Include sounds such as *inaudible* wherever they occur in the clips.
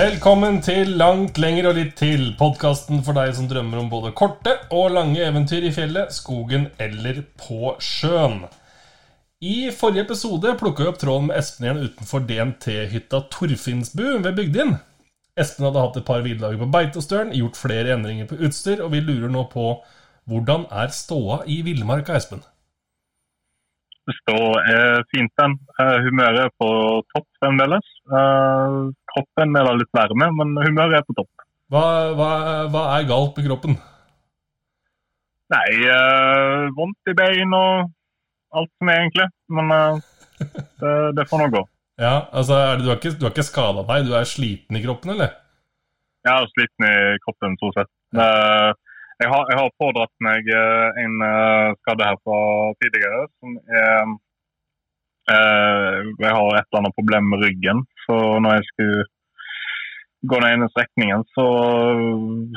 Velkommen til Langt, lenger og litt til. Podkasten for deg som drømmer om både korte og lange eventyr i fjellet, skogen eller på sjøen. I forrige episode plukka vi opp tråden med Espen igjen utenfor DNT-hytta Torfinnsbu ved Bygdin. Espen hadde hatt et par hviledager på Beitostølen, gjort flere endringer på utstyr, og vi lurer nå på hvordan er ståa i villmarka, Espen? Ståa er fint, den. Eh, humøret er på topp fremdeles. Eh, kroppen er da litt varme, men humøret er på topp. Hva, hva, hva er galt med kroppen? Nei, uh, vondt i bein og alt som er, egentlig. Men uh, det, det, får nå gå. *laughs* Ja, altså, det, Du har ikke, du ikke skada deg, du er sliten i kroppen, eller? Jeg er sliten i kroppen, stort sett. Ja. jeg har, jeg har, pådratt meg en skade her fra tidligere som er Jeg har et eller annet problem med ryggen, så når jeg skulle gå den ene strekningen, så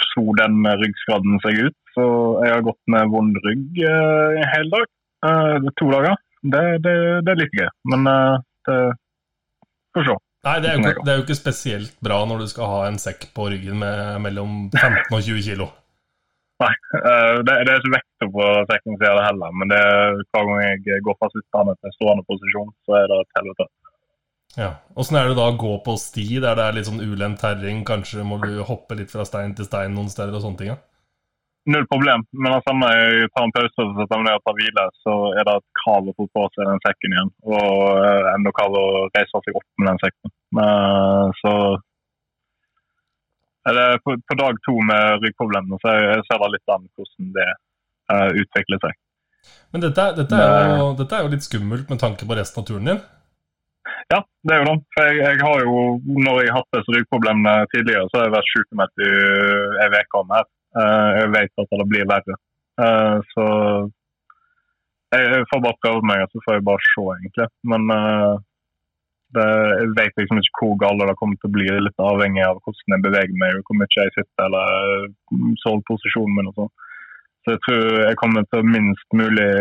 slo den ryggskaden seg ut. Så jeg har gått med vond rygg uh, en hel dag. Eh, to dager. Det, det, det, er litt gøy, men eh, det får se. Nei, det er, ikke, det er, jo ikke, spesielt bra når du skal ha en sekk på ryggen med mellom 15 og 20 kilo. Nei, det, det er ikke vekta på sekken som gjør det heller. Men det, hver gang jeg går fast utdannet til stående posisjon, så er det et helvete. Ja. Åssen er det da å gå på sti der det er litt sånn ulendt terreng? Kanskje må du hoppe litt fra stein til stein noen steder og sånne ting? Ja? Null problem. Men altså, når jeg tar en pause og setter meg ned og tar hvile, så er det et krav å få på seg den sekken igjen. Og uh, enda krav å reise seg opp med den sekken. Uh, så eller på, på, dag to med ryggproblemene, så jeg ser da litt an hvordan det uh, utvikler seg. Men dette, dette, er jo, dette, er jo, litt skummelt med tanke på resten av turen din? Ja, det er jo det. For jeg, jeg, har jo, når jeg har hatt disse ryggproblemene tidligere, så har jeg vært sykemeldt i ei uke om her. Uh, jeg vet at det blir verre. Uh, så jeg, jeg, får bare prøve meg, så får jeg bare se, egentlig. Men det, jeg vet liksom ikke hvor galt det kommer til å bli. Litt avhengig av hvordan jeg beveger meg, hvor mye jeg sitter eller soveposisjonen min og sånn. Så jeg tror jeg kommer til å minst mulig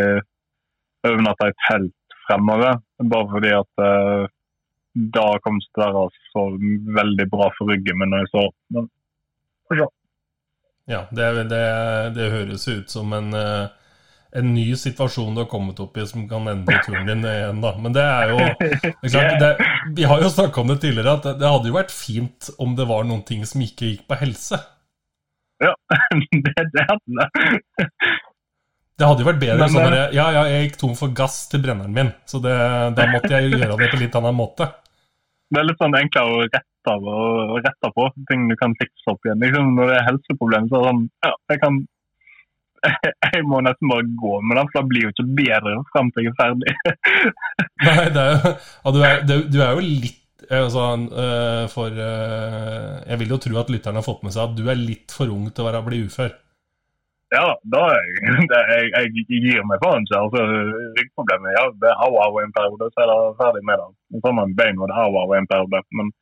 overnatte i telt fremover. Bare fordi at uh, da kom det være så veldig bra for ryggen min når jeg står Men får se. Ja, det, det, det, høres ut som en, uh, en ny situasjon du har kommet opp i som kan endre turen din igjen, da. Men det er jo liksom, det, Vi har jo snakka om det tidligere, at det hadde jo vært fint om det var noen ting som ikke gikk på helse. Ja, *laughs* det, det hadde det. Det hadde jo vært bedre Men, sånn ja, ja, jeg gikk tom for gass til brenneren min, så det, da måtte jeg gjøre det på litt annen måte. Det er litt sånn enklere å rette av og rette på ting du kan fikse opp igjen. Liksom, når det er helseproblemer, så er det sånn Ja, jeg kan *laughs* jeg må nesten bare gå med den, for det blir jo ikke bedre fram til jeg er ferdig. *laughs* Nei, det er jo, du, er, du, er, jo litt altså, uh, for uh, Jeg vil jo tro at lytterne har fått med seg at du er litt for ung til å være, bli ufør. Ja, da jeg, *laughs* jeg, jeg gir meg faen ikke. Altså, Ryggproblemet ja, det er au-au en periode, så er det ferdig med det. Så får man bein og det er au-au en periode. Men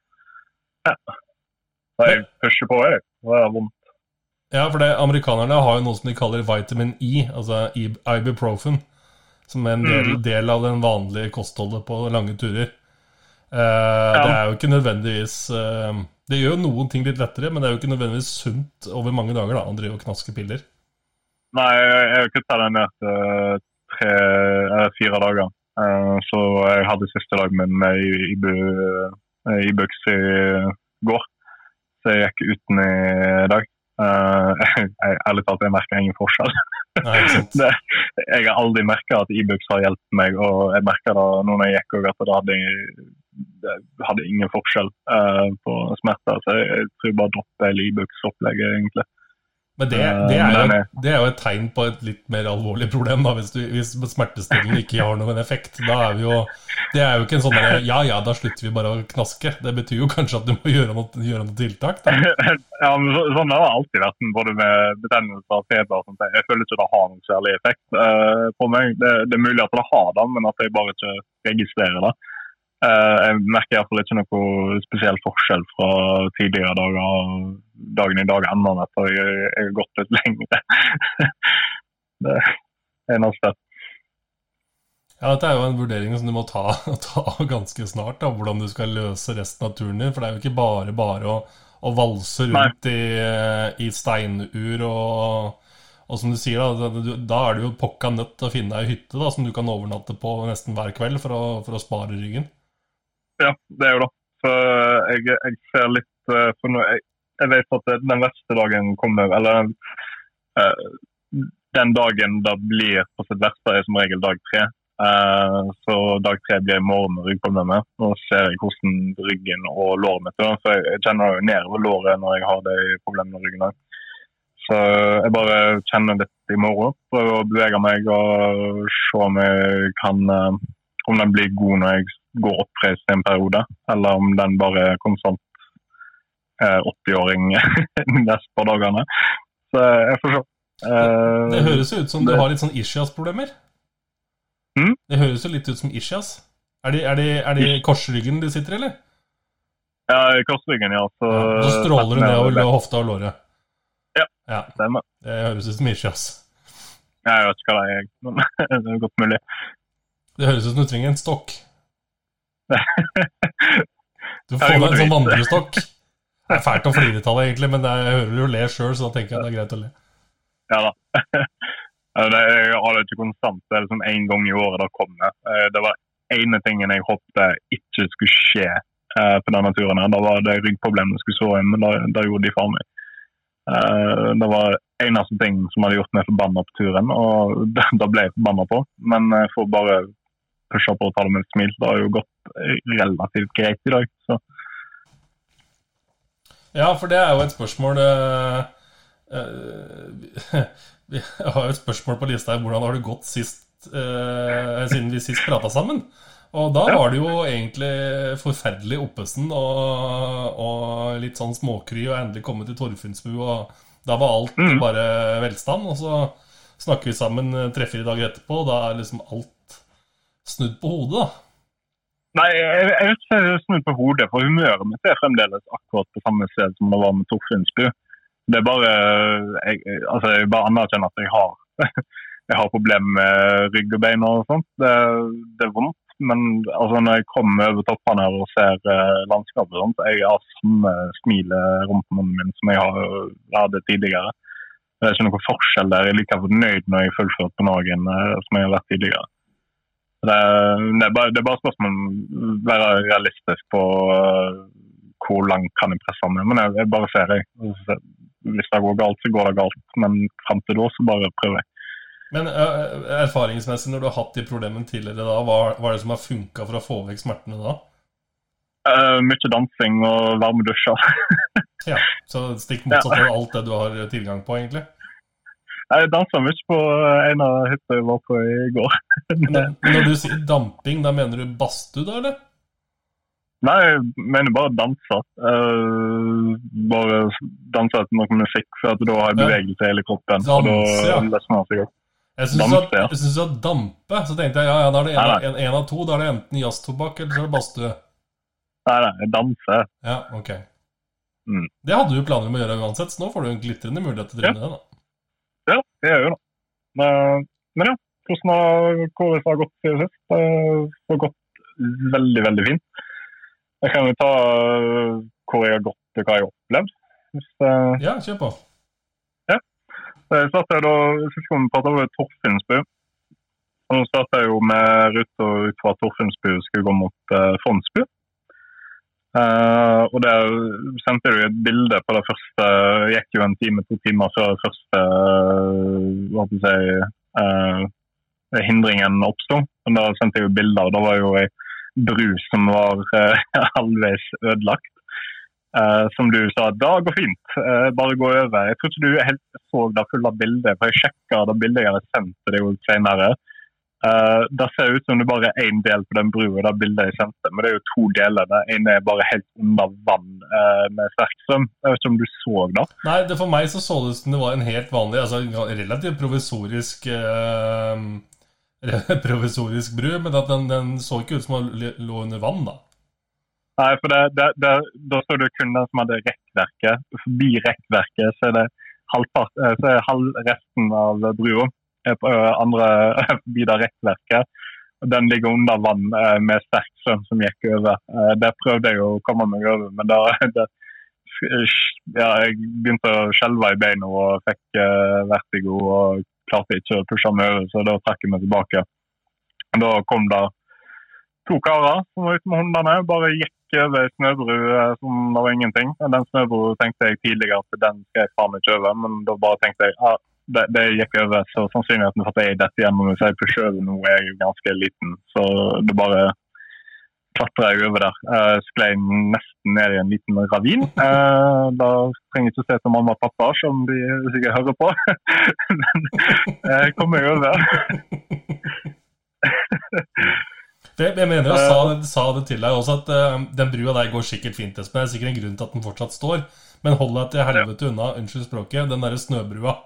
ja. Så jeg pusher på, jeg. Det er vondt. Ja, for det, amerikanerne har jo noe som de kaller vitamin E, altså ibuprofen. Som er en del, mm. del av den vanlige kostholdet på lange turer. Uh, ja. Det er jo ikke nødvendigvis uh, Det gjør jo noen ting litt lettere, men det er jo ikke nødvendigvis sunt over mange dager da, å drive og knaske piller. Nei, jeg kutta den ned til tre, eller fire dager. Uh, så jeg hadde siste dag min med Ibux i, i går. Så jeg gikk uten i dag. *laughs* Ærlig talt, jeg merker ingen forskjell. Nei, *laughs* det, jeg har aldri merka at Ibux har hjulpet meg, og jeg merka det nå når jeg gikk òg, at det hadde, det hadde ingen forskjell uh, på smerter. Så jeg, jeg tror bare dropper hele Ibux-opplegget, egentlig. Men det, det, er jo, det, er jo, et tegn på et litt mer alvorlig problem, da, hvis, du, hvis smertestillende ikke har noen effekt. Da er vi jo, Det er jo ikke en sånn der, ja ja, da slutter vi bare å knaske. Det betyr jo kanskje at du må gjøre noe, gjøre noe tiltak. Da. *laughs* Ja, men så, Sånn har det alltid vært, både med betennelse og feber. og sånt. Jeg føler ikke det har noen særlig effekt uh, på meg. Det, det, er mulig at det har det, men at jeg bare ikke registrerer det. Uh, jeg merker iallfall ikke noe spesiell forskjell fra tidligere dager dagen i dag ender med jeg, jeg har gått litt lengre. *laughs* det er eneste. Ja, Dette er jo en vurdering som du må ta, *laughs* ta ganske snart, da, hvordan du skal løse resten av turen din. For det er jo ikke bare bare å, å valse rundt i, i, steinur og, og som du sier, da, da er du jo pokka nødt til å finne ei hytte da, som du kan overnatte på nesten hver kveld for å, for å spare ryggen. Ja, det er jo det. For jeg, jeg ser litt eh, for nå, jeg, jeg, vet at den verste dagen kommer Eller uh, den dagen det blir på sitt verste, er som regel dag tre. Uh, så dag tre blir i morgen med ryggproblemer. Nå ser jeg hvordan ryggen og låret mitt er. Så jeg kjenner jo nedover låret når jeg har de problemene med ryggen. Så jeg bare kjenner litt i morgen. Prøver å bevege meg og se om jeg kan uh, Om den blir god når jeg går oppreist en periode, eller om den bare er konstant eh, 80-åring *laughs* neste par dagene. Så jeg får se. det høres jo ut som du har litt sånn ischias-problemer? Mm? Det høres jo litt ut som ischias. Er det, er det, er det korsryggen du sitter i, eller? Ja, i korsryggen, ja. Så, ja, så stråler du nedover hofta og låret? Ja, ja. stemmer. Det høres ut som ischias. Jeg vet ikke hva det er, men *laughs* det er godt mulig. Det høres ut som du trenger en stokk. *laughs* Du får deg en sånn vandrestokk. Det er fælt å flire av det, egentlig, men jeg hører du ler sjøl, så da tenker jeg det er greit å le. Ja da. *laughs* Det er, jeg har det ikke konstant. Det er liksom én gang i året det kommer. Eh, det var ene tingen jeg håpet ikke skulle skje eh, på denne turen. Da var det ryggproblemene skulle så inn, men det gjorde de for meg. Eh, det var eneste ting som hadde gjort meg forbanna på turen, og *laughs* det ble jeg forbanna på. Men jeg får bare pushe på og ta det med et smil. Det har jo gått relativt greit i dag. så ja, for det er jo et spørsmål uh, uh, *laughs* Vi har jo et spørsmål på lista her. Hvordan har det gått sist, siden vi sist prata sammen? Og da var det jo egentlig forferdelig oppesen og, og, litt sånn småkry og endelig komme til Torfinnsbu. Og da var alt mm. bare velstand. Og så snakker vi sammen tre-fire dager etterpå, og da er liksom alt snudd på hodet, da. Nei, jeg, jeg vet ikke snudd på hodet, for humøret mitt er fremdeles akkurat på samme sted som det var med Torfinnsbu. Det er bare jeg, altså jeg bare anerkjenner at jeg har *laughs* jeg har problemer med rygg og bein og sånt. Det, det er vondt. Men altså, når jeg kommer over toppene og ser uh, landskapet, sånt, jeg har samme smilet rundt munnen min som jeg, har, hadde tidligere. Det er ikke noen forskjell der. Jeg er like fornøyd når jeg fullfører på noen uh, som jeg har vært tidligere. Det, det, er bare, det er bare spørsmål om å være realistisk på uh, hvor langt kan jeg presse meg. Men jeg, jeg bare ser, jeg hvis det går galt, så går det galt. Men fram til da, så bare prøver jeg. Men erfaringsmessig, når du har hatt de problemene tidligere, da, hva, hva er det som har funka for å få vekk smertene da? Uh, mye dansing og varme dusjer. *laughs* ja, Så stikk motsatt av alt det du har tilgang på, egentlig? Jeg dansa mye på en av hyttene jeg var på i går. *laughs* men, når du sier damping, da mener du badstue, da, eller? Nei, jeg mener bare danse. Uh, bare danse til noe musikk, for at da har jeg bevegelse i hele kroppen. Danse, ja. Jeg syns du, ja. dampe, så tenkte jeg ja, ja, da er det en, en, en, av to. Da er det enten jazztobakk eller så er det badstue. Nei, nei, danse. Ja, ok. Mm. Det hadde du planer om å gjøre uansett, så nå får du en glitrende mulighet til å drive med det. da. Det gjør jo det. Men, men ja, hvordan har KS gått siden sist? Det har gått veldig, veldig fint. Jeg kan jo ta øh, hvor jeg har gått og hva jeg har opplevd. Hvis, uh... Ja, kjør på. Ja. Jeg startet da, Sist gang vi pratet over Torfinnsbu. Og nå starta jeg jo med ruta ut fra Torfinnsbu skulle gå mot uh, Fondsbu. Uh, og Der sendte du et bilde på det første gikk jo en time, to timer før det første uh, hva skal jeg si, uh, hindringen oppsto. Da sendte jeg jo bilder. og Da var jo ei bru som var uh, *laughs* halvveis ødelagt. Uh, som du sa, da går fint, uh, bare gå over. Jeg tror ikke du helt så det fulle bildet, for jeg sjekka det bildet jeg hadde sendt til deg senere. Uh, det ser ut som det bare er én del på den brua, det bildet jeg sendte. Men det er jo to deler. Den ene er bare helt under vann uh, med sterk strøm. Jeg vet ikke om du så det? Nei, det for meg så så det ut som det var en helt vanlig, altså relativt provisorisk uh, *laughs* provisorisk bru, men at den, den, så ikke ut som den lå under vann, da. Nei, for det, det, det, da så du kun den som hadde rekkverket. Forbi rekkverket så er det halvpart, eh, så er halv resten av brua andre *laughs* forbi det rekkverket. Den ligger under vann eh, med sterk strøm som gikk over. Der prøvde jeg å komme meg over, men da *laughs* det, ja, jeg begynte å skjelve i beina og fikk vertigo og klarte ikke å pushe meg over, så da trakk jeg meg tilbake. Da kom det to karer som var ute med hundene, bare gikk over ei snøbru som det var ingenting. Den snøbrua tenkte jeg tidligere at den skal jeg faen ikke over, men da bare tenkte jeg at ah, det, det, gikk over. Så sannsynligheten for at jeg detter gjennom pusher over nå, er jo ganske liten. Så det bare klatra jeg over der. Jeg sklei nesten ned i en liten ravin. Uh, da trenger jeg ikke se til mamma og pappa, som de sikkert hører på. *laughs* Men jeg kom meg over. *laughs* Jeg mener jeg sa, sa, det til deg også, at uh, den brua der går sikkert fint. Det er sikkert en grunn til at den fortsatt står. Men hold deg til helvete unna, unnskyld språket, den derre snøbrua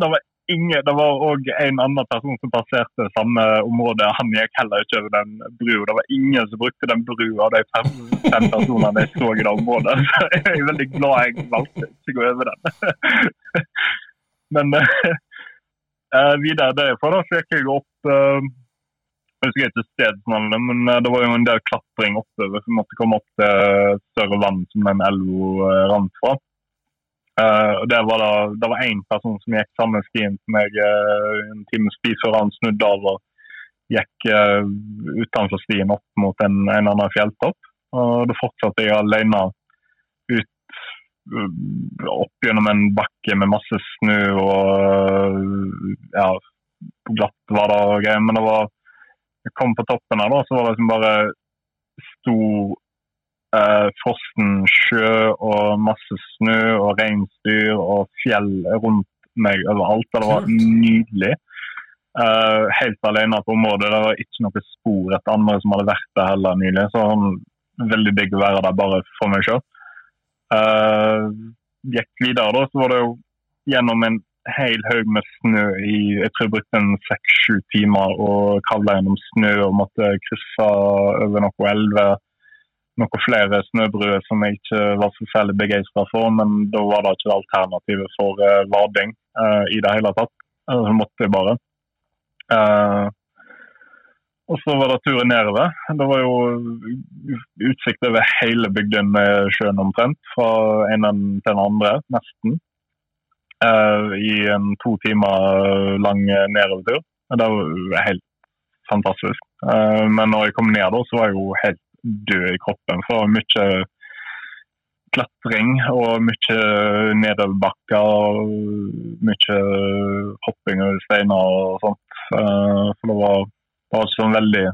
det var ingen, det var òg en annen person som passerte samme område. Han gikk heller ikke over den brua. Det var ingen som brukte den brua av de fem, fem personene jeg så i det området. *laughs* Så jeg er veldig glad jeg valgte ikke å gå over den. *laughs* Men uh, videre derfra gikk jeg opp uh, Jeg husker ikke stedsnavnet, men uh, det var jo en del klatring oppover. Så vi måtte komme opp til større vann som den elva rant fra. Uh, det var da, det var én person som gikk samme stien som jeg uh, en times tid før han snudde av og gikk uh, utenfor stien opp mot en, en annen fjelltopp. Og Da fortsatte jeg alene ut opp gjennom en bakke med masse snø og ja, glatt var det og greier. Men det var, jeg kom på toppen her, da, så var det liksom bare stor eh, frossen sjø og masse snø og reinsdyr og fjell rundt meg overalt. Det var nydelig. Eh, helt alene på området. Det var ikke noe spor etter andre som hadde vært der heller nylig. Så veldig digg å være der bare for meg sjøl. Eh, gikk videre, da, så var det jo gjennom en hel haug med snø i jeg tror jeg brukte en seks-sju timer og kravla gjennom snø og måtte krysse over noen elver noen flere snøbruer som jeg ikke var så særlig begeistra for, men da var det ikke alternativet for uh, vading uh, i det hele tatt. Uh, så måtte jeg bare. Uh, og så var det turen nedover. Det var jo utsikt over hele bygden med sjøen omtrent. Fra en til den andre, nesten. I en to timer lang nedovertur. Det var helt fantastisk. Men når jeg kom ned, da, så var jeg jo helt død i kroppen. For mye klatring og mye nedoverbakker og mye hopping over steiner og sånt. Eh, for det var, det var ikke sånn veldig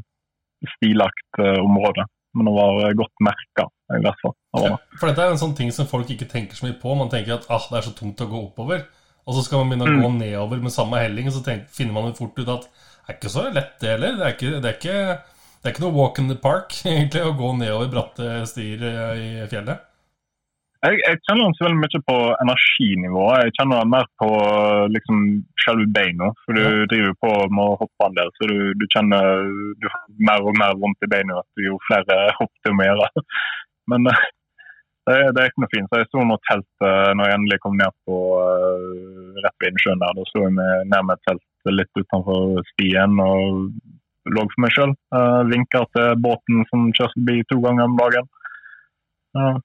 stilagt eh, område. Men det var godt merka. Ja, for dette er en sånn ting som folk ikke tenker så mye på. Man tenker at ah, det er så tungt å gå oppover. Og så skal man begynne å mm. gå nedover med samme helling, og så tenker, finner man fort ut at det er ikke så lett, det heller. Det er ikke, det er ikke det er ikke noe walk in the park *laughs* egentlig å gå nedover bratte stier eh, i fjellet? Jeg, jeg kjenner ikke veldig mye på energinivået. Jeg kjenner mer på liksom, selve beina. For du ja. driver på med å hoppe en del, så du, du kjenner du har mer og mer vondt i beina jo flere *laughs* hopp du må gjøre. Men eh, det, det, er ikke noe fint. Så jeg sto under telt eh, når jeg endelig kom ned på rett ved innsjøen der. Da sto jeg med, ned med et telt litt utenfor stien og lå for meg sjøl. Uh, eh, Vinka til båten som kjører forbi to ganger om dagen. Uh,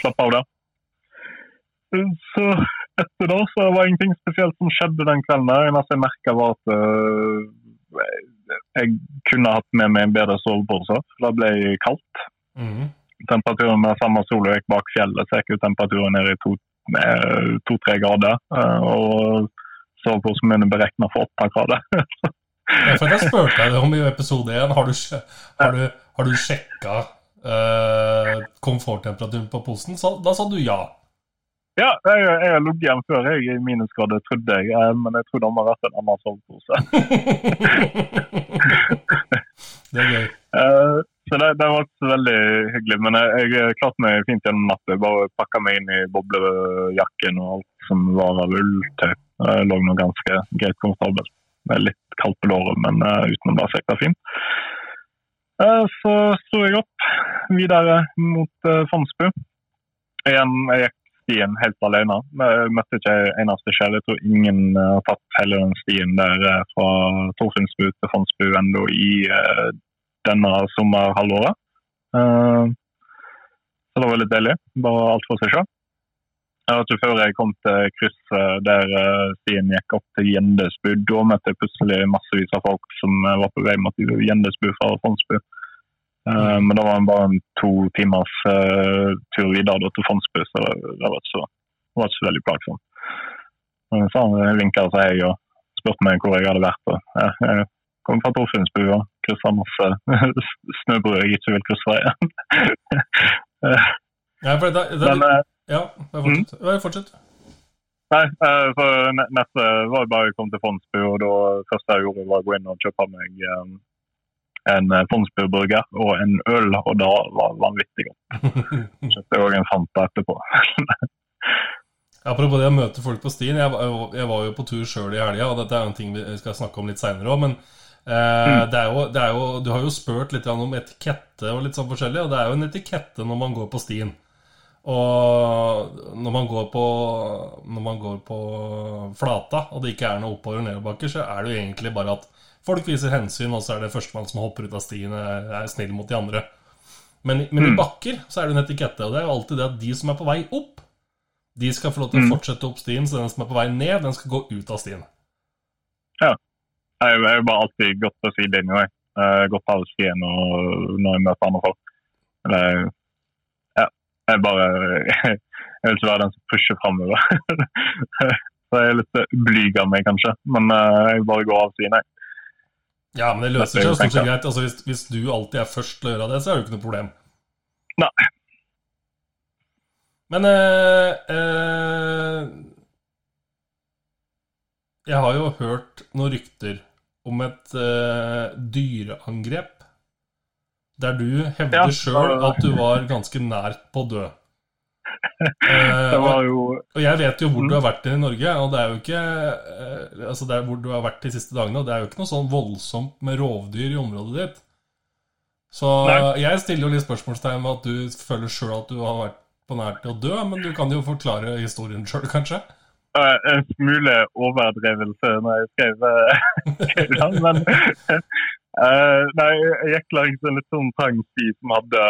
slapp av der. Så etter da så var det ingenting spesielt som skjedde den kvelden. Det eneste jeg merka, var at uh, jeg kunne hatt med meg en bedre sovepose. Det ble kaldt. Mm. Temperaturen med samme sol og gikk bak fjellet, så gikk temperaturen ned i to-tre to, grader. Og soveposen min er beregna for åtte grader. *laughs* Ja, for Jeg spurte deg om i episode 1. Har du, har du, har du sjekka uh, komforttemperaturen på posen? Så, da sa du ja. Ja, jeg, jeg har ligget igjen før jeg i minusgrader, trodde jeg. Eh, men jeg tror det må ha vært en annen sovepose. *laughs* det er gøy. Eh, så det, det, var veldig hyggelig. Men jeg, jeg klarte meg fint gjennom natta. Bare pakka meg inn i boblejakken og alt som var av ulltøy. Jeg lå nå ganske greit komfortabelt. Med litt kaldt på låret, men uh, utenom det så gikk det fint. Uh, så sto jeg opp videre mot uh, Fondsbu. Igjen, jeg gikk stien helt alene. Jeg møtte ikke en eneste sjel. Jeg tror ingen har tatt hele den stien der fra Torfinnsbu til Fondsbu ennå i denne sommerhalvåret. så det var litt deilig. Bare alt for seg sjøl. Jeg vet før jeg kom til krysset der stien gikk opp til Gjendesbu. Da møtte jeg plutselig massevis av folk som var på vei mot Gjendesbu fra Fondsbu. Uh, men da var det bare en to timers uh, tur videre til Fondsbu, så det, var ikke så, det var ikke så veldig plagsomt. Så han vinka til jeg og spurte meg hvor jeg hadde vært. Og, jeg, kom fra Torfinnsbu og kryssa masse *laughs* snøbruer jeg ikke vil krysse igjen. *laughs* ja, for det, da, men, ja, fortsett. Mm? fortsett. Nei, for neste var bare jeg kom til Fondsbu, og da første jeg gjorde, var å gå inn og kjøpe meg um, en eh, Fondsbu-burger og en øl, og da var det vanvittig godt. *laughs* Kjøpte òg en Fanta etterpå. *laughs* Apropos det å møte folk på stien. Jeg, jeg var jo på tur sjøl i helga, og dette er en ting vi skal snakke om litt seinere òg. Men eh, mm. det, er jo, det er jo, du har jo spurt litt om etikette og litt sånn forskjellig, og det er jo en etikette når man går på stien. Og når man går på, når man går på flata, og det ikke er noe oppover- og nedoverbakker, så er det jo egentlig bare at Folk viser hensyn, og så er det førstemann som hopper ut av stien, er snill mot de andre. Men, men mm. i bakker så er det en etikette, og det er jo alltid det at de som er på vei opp, de skal få lov til å mm. fortsette opp stien, så den som er på vei ned, den skal gå ut av stien. Ja. Det er jo bare alltid godt gått på sidelinja, jeg. Gått av stien og når jeg møter andre folk. Ja. Jeg bare *laughs* Jeg vil ikke være den som pusher framover. *laughs* så jeg er litt blyg av meg, kanskje. Men jeg bare går av siden, jeg. Ja, men det løser seg stort sett greit. Altså, hvis, hvis, du alltid er først til å gjøre det, så er det jo ikke noe problem. Nei. Men eh, eh, Jeg har jo hørt noen rykter om et eh, dyreangrep der du hevder ja, sjøl at du var ganske nært på å dø. *laughs* det var jo Og jeg vet jo hvor du har vært i Norge, og det er jo ikke eh, Altså det er hvor du har vært de siste dagene, og det er jo ikke noe sånn voldsomt med rovdyr i området ditt. Så Nei. jeg stiller jo litt spørsmålstegn med at du føler sjøl at du har vært på nær til å dø, men du kan jo forklare historien sjøl, kanskje? En smule overdrevelse når jeg skrev, *laughs* skrev den, men uh, *laughs* Nei, jeg gikk langs en litt sånn trang sti som hadde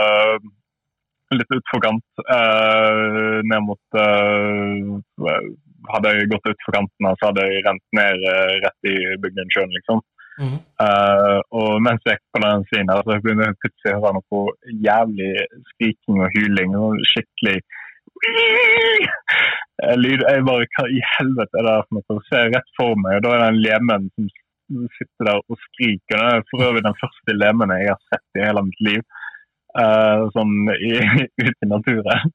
litt utfor kant. Uh, ned mot uh, Hadde jeg gått utfor kanten, så hadde jeg rent ned uh, rett i Bygdensjøen, liksom. Mm. og mens jeg gikk på den siden så begynte jeg plutselig å høre noe jævlig skriking og hyling. og skikkelig lyd. Jeg bare Hva i helvete er det for noe? Ser jeg rett for meg, og da er det en lemen som sitter der og skriker. Det er for øvrig den første lemen jeg har sett i hele mitt liv uh, sånn i, *laughs* ute i naturen.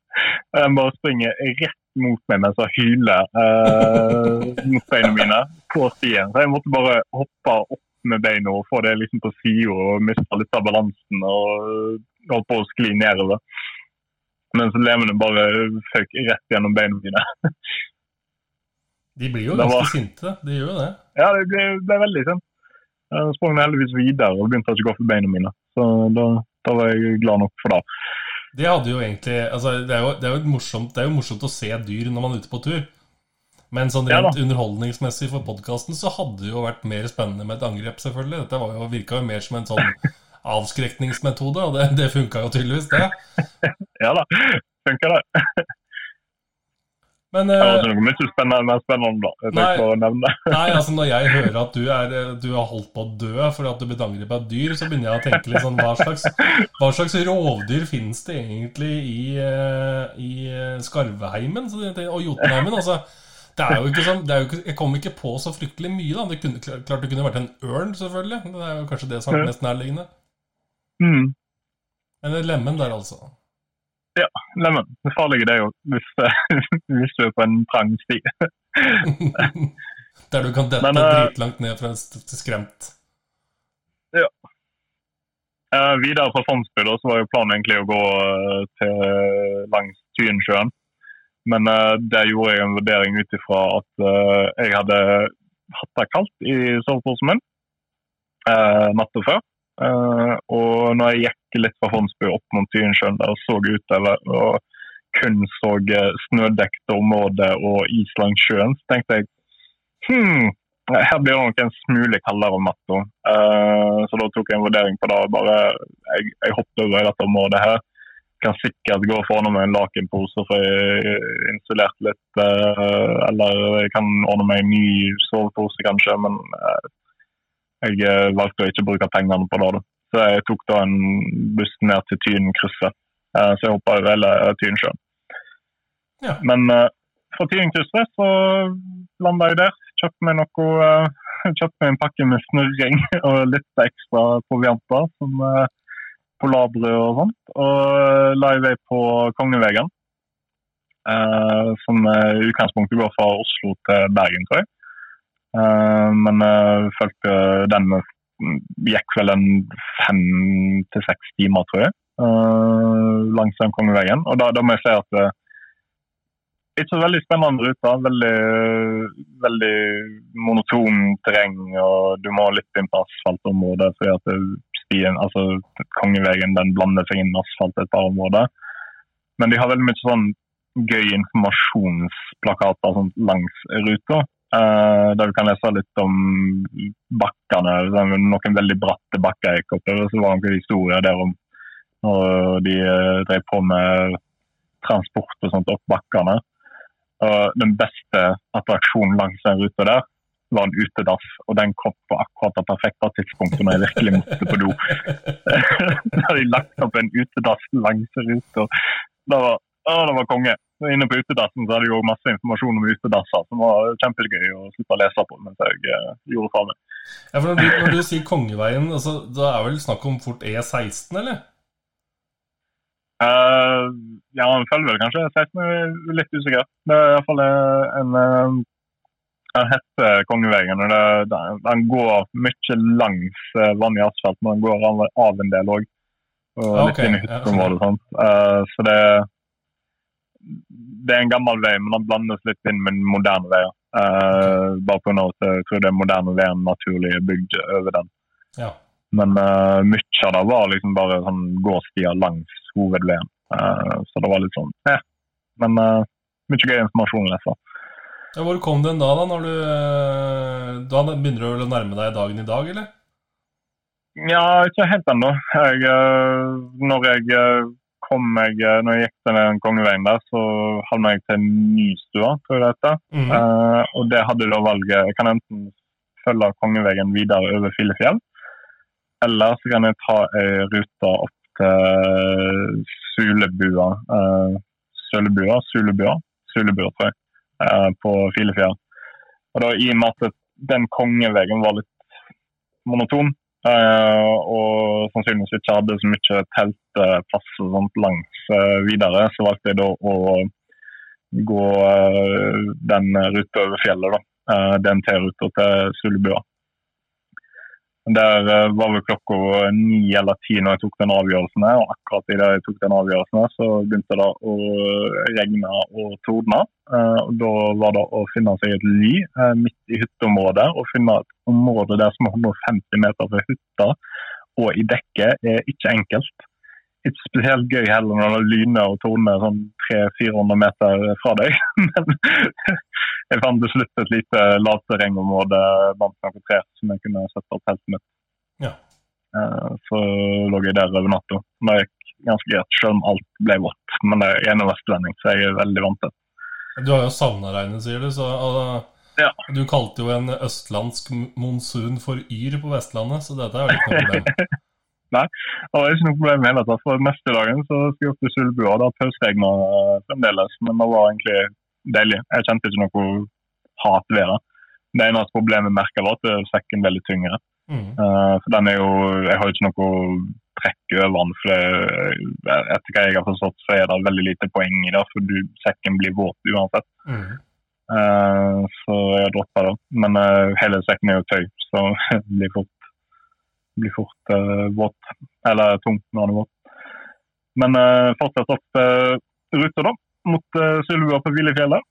Den bare springer rett mot meg mens jeg hyler uh, mot beina mine på stien. Så jeg måtte bare hoppe opp med beina og få det liksom på sida og miste litt av balansen og holdt på å skli nedover. Mens levende bare føk rett gjennom beina mine. De blir jo ganske var... sinte, de gjør jo det. Ja, det ble, ble veldig sint. Jeg sprang heldigvis videre og begynte å gå for beina mine. Så da da var jeg glad nok for det. Det, egentlig, altså, det, er jo, det, er morsomt, det er jo morsomt å se dyr når man er ute på tur. Men sånn rent ja, underholdningsmessig for podkasten så hadde det jo vært mer spennende med et angrep, selvfølgelig. Dette var jo, virka jo mer som en sånn avskrekningsmetode, og det, det funka jo tydeligvis, det. *laughs* ja da, funka det. Men, det var ikke noe mye spennende, mer spennende, da. Nei, å nevne. *laughs* nei, altså Når jeg hører at du, er, du har holdt på å dø fordi at du blitt angrepet av dyr, så begynner jeg å tenke litt sånn Hva slags, hva slags rovdyr finnes det egentlig i, eh, i eh, Skarveheimen og Jotunheimen? altså det er jo ikke sånn, jo ikke, Jeg kom ikke på så fryktelig mye. da Det kunne, Klart det kunne vært en ørn, selvfølgelig. Det er jo kanskje det som er mest nærliggende. Mm. det lemen der, altså. Ja, lemen. Det farlige er jo hvis, *laughs* hvis, du er på en trang sti. *laughs* Der du kan dette Men, uh, dritlangt ned fra en skremt. Ja. Uh, videre fra Fondsby så var jo planen egentlig å gå uh, til langs Tyensjøen. Men uh, der gjorde jeg en vurdering ut ifra at jeg hadde hatt det kaldt i soveposen min natta før. Uh, og når jeg gikk litt fra Fondsbu opp mot Tyensjøen der og så utover og kun så snødekte områder og is langs sjøen, så tenkte jeg hm, her blir det nok en smule kaldere om natta. Uh, så da tok jeg en vurdering på det. bare Jeg, jeg hoppet over i dette området her. Kan sikkert gå ordne meg en lakenpose for jeg insulert litt. Eller jeg kan ordne meg en ny sovepose, kanskje. Men jeg valgte å ikke bruke pengene på det. Da. Så jeg tok da en buss ned til Tynkrysset. så jeg hoppa over hele Tynsjøen. Ja. Men fra Tynkrysset så landa jeg der kjøpte meg noe *laughs* kjøpte meg en pakke med snurring *laughs* og litt ekstra provianter, som polarbrød og sånt. Og la i vei på Kongevegen, som i utgangspunktet går fra Oslo til Bergen, tror jeg. Men jeg følte den gikk vel en fem til seks timer, tror jeg, langs den kongeveien. Og da, da må jeg si at ikke veldig spennende rute. Veldig, veldig monoton terreng. og Du må litt inn på asfaltområdet. fordi at stien, altså Kongeveien den blander seg inn med asfalt et par områder. Men de har veldig mye sånn gøy informasjonsplakater sånn, langs ruta. Uh, der vi kan lese litt om bakkene. Noen veldig bratte bakker gikk opp. Og Så var det noen historier der om når de uh, drev på med transport og sånt opp bakkene. Og den beste attraksjonen langs den ruta der var en utedass, og den kom på akkurat det perfekte tidspunktet når jeg virkelig måtte på do. *laughs* da hadde de lagt opp en utedass langs ruta. Det var, å, det var konge. Inne på utedassen så hadde jeg jo masse informasjon om utedasser som var kjempegøy å slutte å lese på mens jeg uh, gjorde meg. Ja, for når du, når du sier Kongeveien, altså, da er vel snakk om fort E16, eller? Uh, ja, han følger vel kanskje 16, jeg er litt usikker. Det er iallfall en, en, en heter Kongeveien. og det, Den går mye langs vann i asfalt, men den går av, en del òg. Og litt okay. inn i hytteområdet. Ja, uh, så det, det er en gammel vei, men den blandes litt inn med moderne veier. Uh, bare pga. at jeg tror det er moderne veien naturlig bygd over den. Ja. Men uh, mye av det var liksom bare sånn gåstier langs hovedveien. Uh, så det var litt sånn ja. Men uh, mye gøy informasjon å lese. Ja, hvor kom den da, da? Når du, uh, da begynner du å nærme deg dagen i dag, eller? Ja, ikke helt ennå. Når jeg kom meg, når jeg gikk til den kongeveien der, så havna jeg til Nystua, tror jeg det heter. Mm Uh, og det hadde da valget Jeg kan enten følge kongeveien videre over Filefjell, eller så kan jeg ta ei rute opp til Sulebua. Uh, Sølebua? Sulebua? Sulebua, tror jeg. Uh, på Filefjell. Og da, I og med at den kongeveien var litt monoton, og sannsynligvis ikke hadde så mye teltplass og sånt langs videre, så valgte jeg da å gå den ruta over fjellet. da. DNT-ruta til Sulebua. Der uh, var vel klokka ni eller ti når jeg tok den avgjørelsen. Og akkurat idet jeg tok den avgjørelsen, så begynte det å regne og tordne. Uh, og Da var det å finne seg et ly uh, midt i hytteområdet. Og finne et område der som er 150 meter fra hytta og i dekket er ikke enkelt. Ikke spesielt gøy heller når det lyner og torner sånn 300-400 meter fra deg. *laughs* Men jeg fant til slutt et lite lavterrengområde blant noen trær som jeg kunne sette opp teltet mitt. Ja. Eh, så lå jeg der over natta. Det gikk ganske greit, selv om alt ble vått. Men det er ene vestlending, så jeg er veldig vant til det. Du har jo savna regnet, sier du. Så, ja. Du kalte jo en østlandsk monsun for yr på Vestlandet, så dette er jo ikke noe problem. *laughs* Nei, det var ikke noe problem i hele tatt. For neste dagen så skulle jeg opp til Sulbua. Da pausregna fremdeles, men det var egentlig deilig. Jeg kjente ikke noe hat ved det. Det eneste problemet jeg merka, var at sekken ble litt tyngre. Mm. Uh, for den er jo Jeg har jo ikke noe trekk over den. for det, Etter hva jeg har forstått, så er det veldig lite poeng i det, for du, sekken blir våt uansett. Mm. Uh, så jeg droppa det. Men uh, hele sekken er jo tøy, så *laughs* det blir fort, blir fort våt. Eller tungt når den er våt. Men fortsatt opp ruta, da mot uh, Sylvia på Hvilefjellet.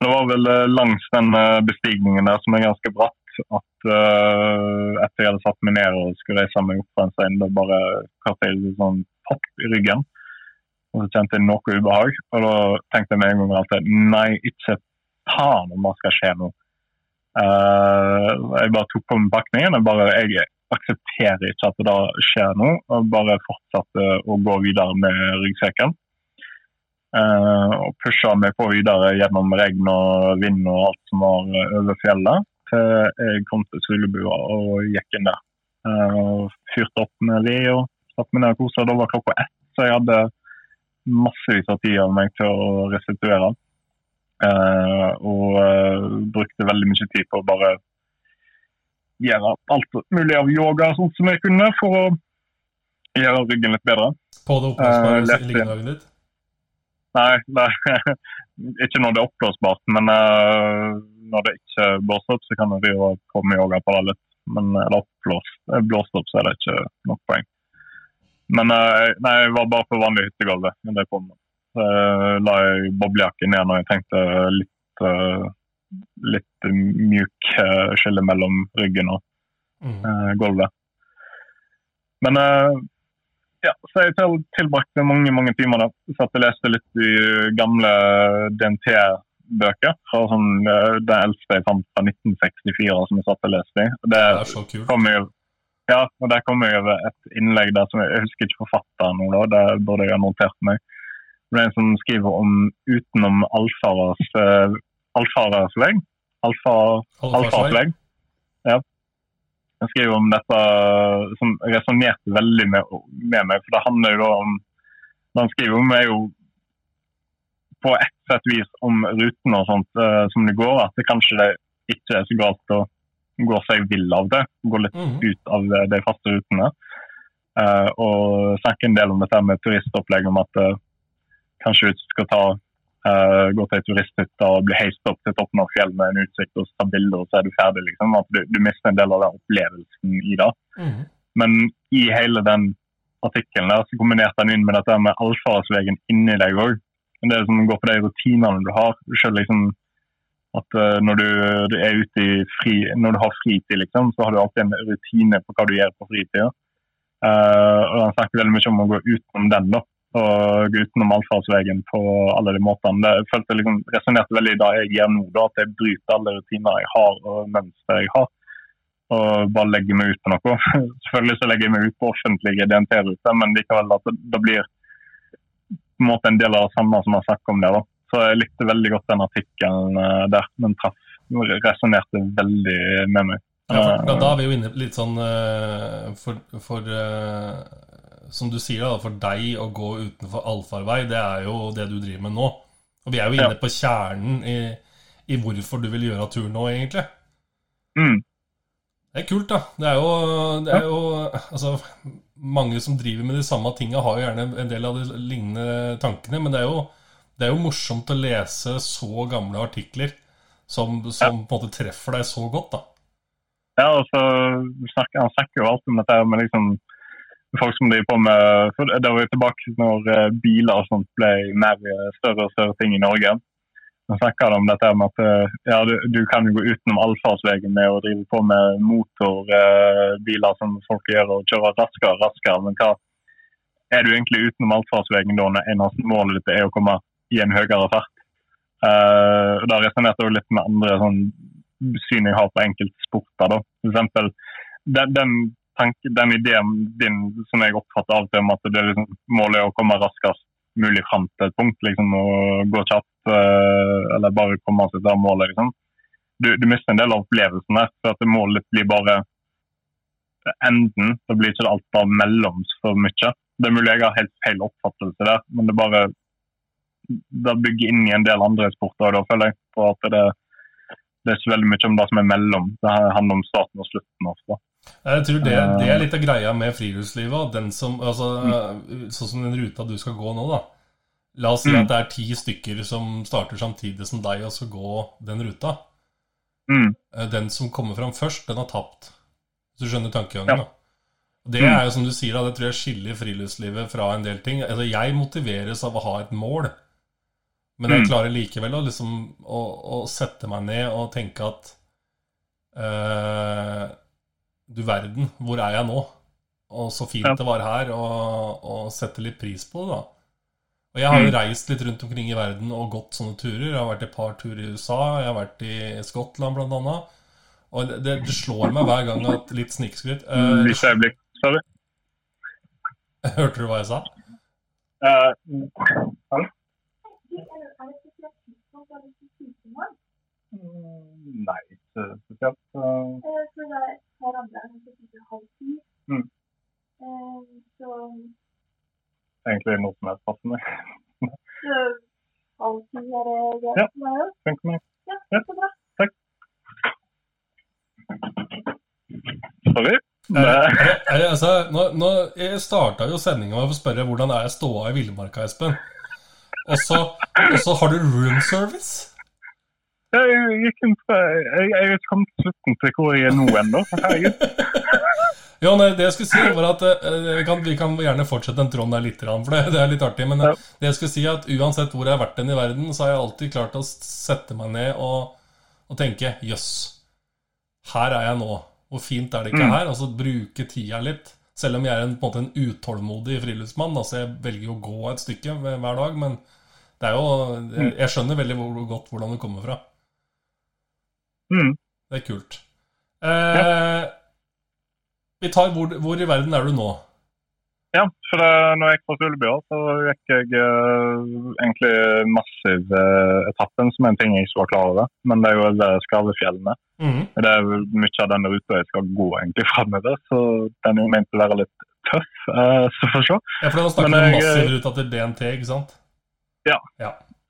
Det var vel uh, langs den uh, bestigningen der som er ganske bratt, at uh, etter jeg hadde satt meg ned og skulle reise meg opp fra en stein, da bare kastet jeg sånn topp i ryggen. og så kjente jeg noe ubehag. Og da tenkte jeg med en gang alltid nei, ikke faen om det skal skje noe. Uh, jeg bare tok på meg pakningen. Jeg, bare, Jeg aksepterer ikke at det da skjer noe, og bare fortsatte å gå videre med ryggsekken. Uh, og pusha meg på videre gjennom regn og vind og alt som var over fjellet, til jeg kom til Sulebua og gikk inn der. Uh, fyrte opp med ved og satte meg ned og kosa. Da var klokka ett, så jeg hadde massevis av tid av meg til å restituere. Uh, og brukte veldig mye tid på å bare gjøre alt mulig av yoga sånn som jeg kunne, for å gjøre ryggen litt bedre. På det oppblåsbare uh, liggedagen ditt? Nei, nei *laughs* ikke når det er oppblåsbart. Men uh, når det ikke blåser opp, så kan du drive på med yoga på det litt. Men er det oppblåst, blåst opp, så er det ikke nok poeng. Men uh, nei, jeg var bare på vanlig hyttegulv. Så la jeg boblejakken ned når jeg tenkte litt uh, litt mjuk uh, skille mellom ryggen og uh, gulvet. Men uh, ja, så jeg tilbrakte mange mange timer der. Satt og leste litt i gamle DNT-bøker. fra sånn, Det eldste jeg fant fra 1964 som jeg satt og leste i. Det, det er så kult. Kom jeg, ja, og Der kom jeg over et innlegg der som jeg, jeg husker ikke forfatteren nå, da, det burde jeg ha notert meg. Det er en som skriver om utenom allfarers allfarersvegg. Alfa, alfarsvegg. Ja. Han skriver om dette som resonnerte veldig med, med, meg. for Det handler jo om Det han skriver om, er jo på et sett vis om rutene og sånt uh, som det går. At det kanskje det ikke er så galt å gå seg vill av det. Gå litt mm. ut av de faste rutene. Uh, og snakke en del om dette med turistopplegg, om at uh, kanskje vi skal ta Uh, gå til ei turisthytte og bli heist opp til toppen av fjellet med en utsikt og ta bilder, og så er du ferdig. liksom. At du, du mister en del av den opplevelsen i det. Mm. Men i hele den artikkelen der, så kombinerte han inn med dette med allfaresvegen inni deg òg. Det som går på de rutinene du har. selv liksom at uh, når du, du, er ute i fri, når du har fritid, liksom, så har du alltid en rutine på hva du gjør på fritida. Uh, og Han snakker veldig mye om å gå utenom den. da og gå utenom allfartsveien på alle de måtene. Det følte liksom, resonnerte veldig i det jeg gjør nå, da, at jeg bryter alle rutiner jeg har og mønster jeg har. Og bare legger meg ut på noe. *laughs* Selvfølgelig så legger jeg meg ut på offentlige DNT-ruter, men likevel at det, det, blir på en måte en del av det samme som jeg snakket om det. da. Så jeg likte veldig godt den artikkelen eh, der. Den traff, resonnerte veldig med meg. Ja, for, da, er vi jo inne litt sånn uh, for, for som du sier, da, for deg å gå utenfor allfarvei, det er jo det du driver med nå. Og vi er jo inne ja. på kjernen i, i, hvorfor du vil gjøre tur nå, egentlig. Mm. Det er kult, da. Det er jo, det er jo Altså, mange som driver med de samme tinga, har jo gjerne en del av de lignende tankene, men det er jo, det er jo morsomt å lese så gamle artikler som, som ja. på en måte treffer deg så godt, da. Ja, altså, Han snakker jo alltid om dette med liksom folk som driver på med for Det var jo tilbake når eh, biler og sånt ble mer eh, større og større ting i Norge. Nå snakker de om dette med at eh, ja, du, du kan gå utenom allfartsveien med å drive på med motorbiler som folk gjør, og kjøre raskere og raskere. Men hva er du egentlig utenom allfartsveien da når eneste målet ditt er å komme i en høyere fart? Uh, da resonnerte jeg litt med andre sånn, syn jeg har på enkelte sporter. da. For eksempel, den, den tanke, den ideen din som jeg oppfatter av om at det er liksom, målet er å komme raskest mulig fram til et punkt. liksom, og Gå kjapt uh, eller bare komme seg til målet. liksom. Du, du, mister en del av opplevelsen der. for at Målet blir bare enden. så blir ikke alt bare mellom for mye. Det er mulig jeg har helt feil oppfattelse der, men det bare det bygger inn i en del andre sporter. da føler jeg, for at det, det er ikke veldig mye om det som er mellom. Det handler om starten og slutten ofte. Jeg tror det, det, er litt av greia med friluftslivet. Den som, altså, mm. Sånn som den ruta du skal gå nå, da. La oss si mm. at det er ti stykker som starter samtidig som deg og skal gå den ruta. Mm. Eh, den som kommer fram først, den har tapt. Hvis du skjønner tankegangen? Ja. Det er jo som du sier, da, det tror jeg skiller friluftslivet fra en del ting. Altså, jeg motiveres av å ha et mål, men jeg klarer likevel å, liksom, å, å sette meg ned og tenke at uh, du verden, hvor er jeg nå? Og så fint ja. det var her, og, og sette litt pris på det, da. Og jeg har jo reist litt rundt omkring i verden og gått sånne turer. Jeg har vært i et par turer i USA, jeg har vært i Skottland blant annet. Og det, det slår meg hver gang at litt snikskryt eh, Hvis jeg blir du? Hørte du hva jeg sa? Uh? Nei, spesielt. Uh, Er halv ti. Mm. Eh, Så, egentlig noe som helst passer så halv ti er det greit Ja. for meg òg? Funker meg. Ja, Ja. så bra. Sorry. Er, Det, er, er, altså, nå, nå, jeg starta jo sendinga med å spørre hvordan er ståa i villmarka, Espen. Og så, og så har du room service? Jeg gikk inn fra Jeg jeg er ikke kommet til slutten til hvor jeg er nå ennå. *laughs* Jo, nei, det jeg skulle si var at eh, vi, kan, vi kan gjerne fortsette den tråden der litt, for det, det er litt artig. Men eh, Ja. det jeg skulle si er at uansett hvor jeg har vært hen i verden, så har jeg alltid klart å sette meg ned og, og tenke jøss, her er jeg nå. Hvor fint er det ikke Mm. her? Og så bruke tida litt. Selv om jeg er en, på en måte en utålmodig friluftsmann. Altså jeg velger jo å gå et stykke hver dag, men det er jo Jeg, jeg skjønner veldig godt hvordan du kommer fra. Mm. Det er kult. Eh, vi tar hvor, hvor i verden er du nå? Ja, for det, når jeg gikk fra Sulebjørn, så gikk jeg eh, egentlig massiv uh, etappen, som er en ting jeg ikke var klar over. Men det er jo det Skarvefjellene. Mm. Det er jo mye av denne ruta jeg skal gå egentlig framover, så den er jo ment å være litt tøff, uh, så får vi se. Ja, for da snakker du om jeg- massiv ruta til DNT, ikke sant?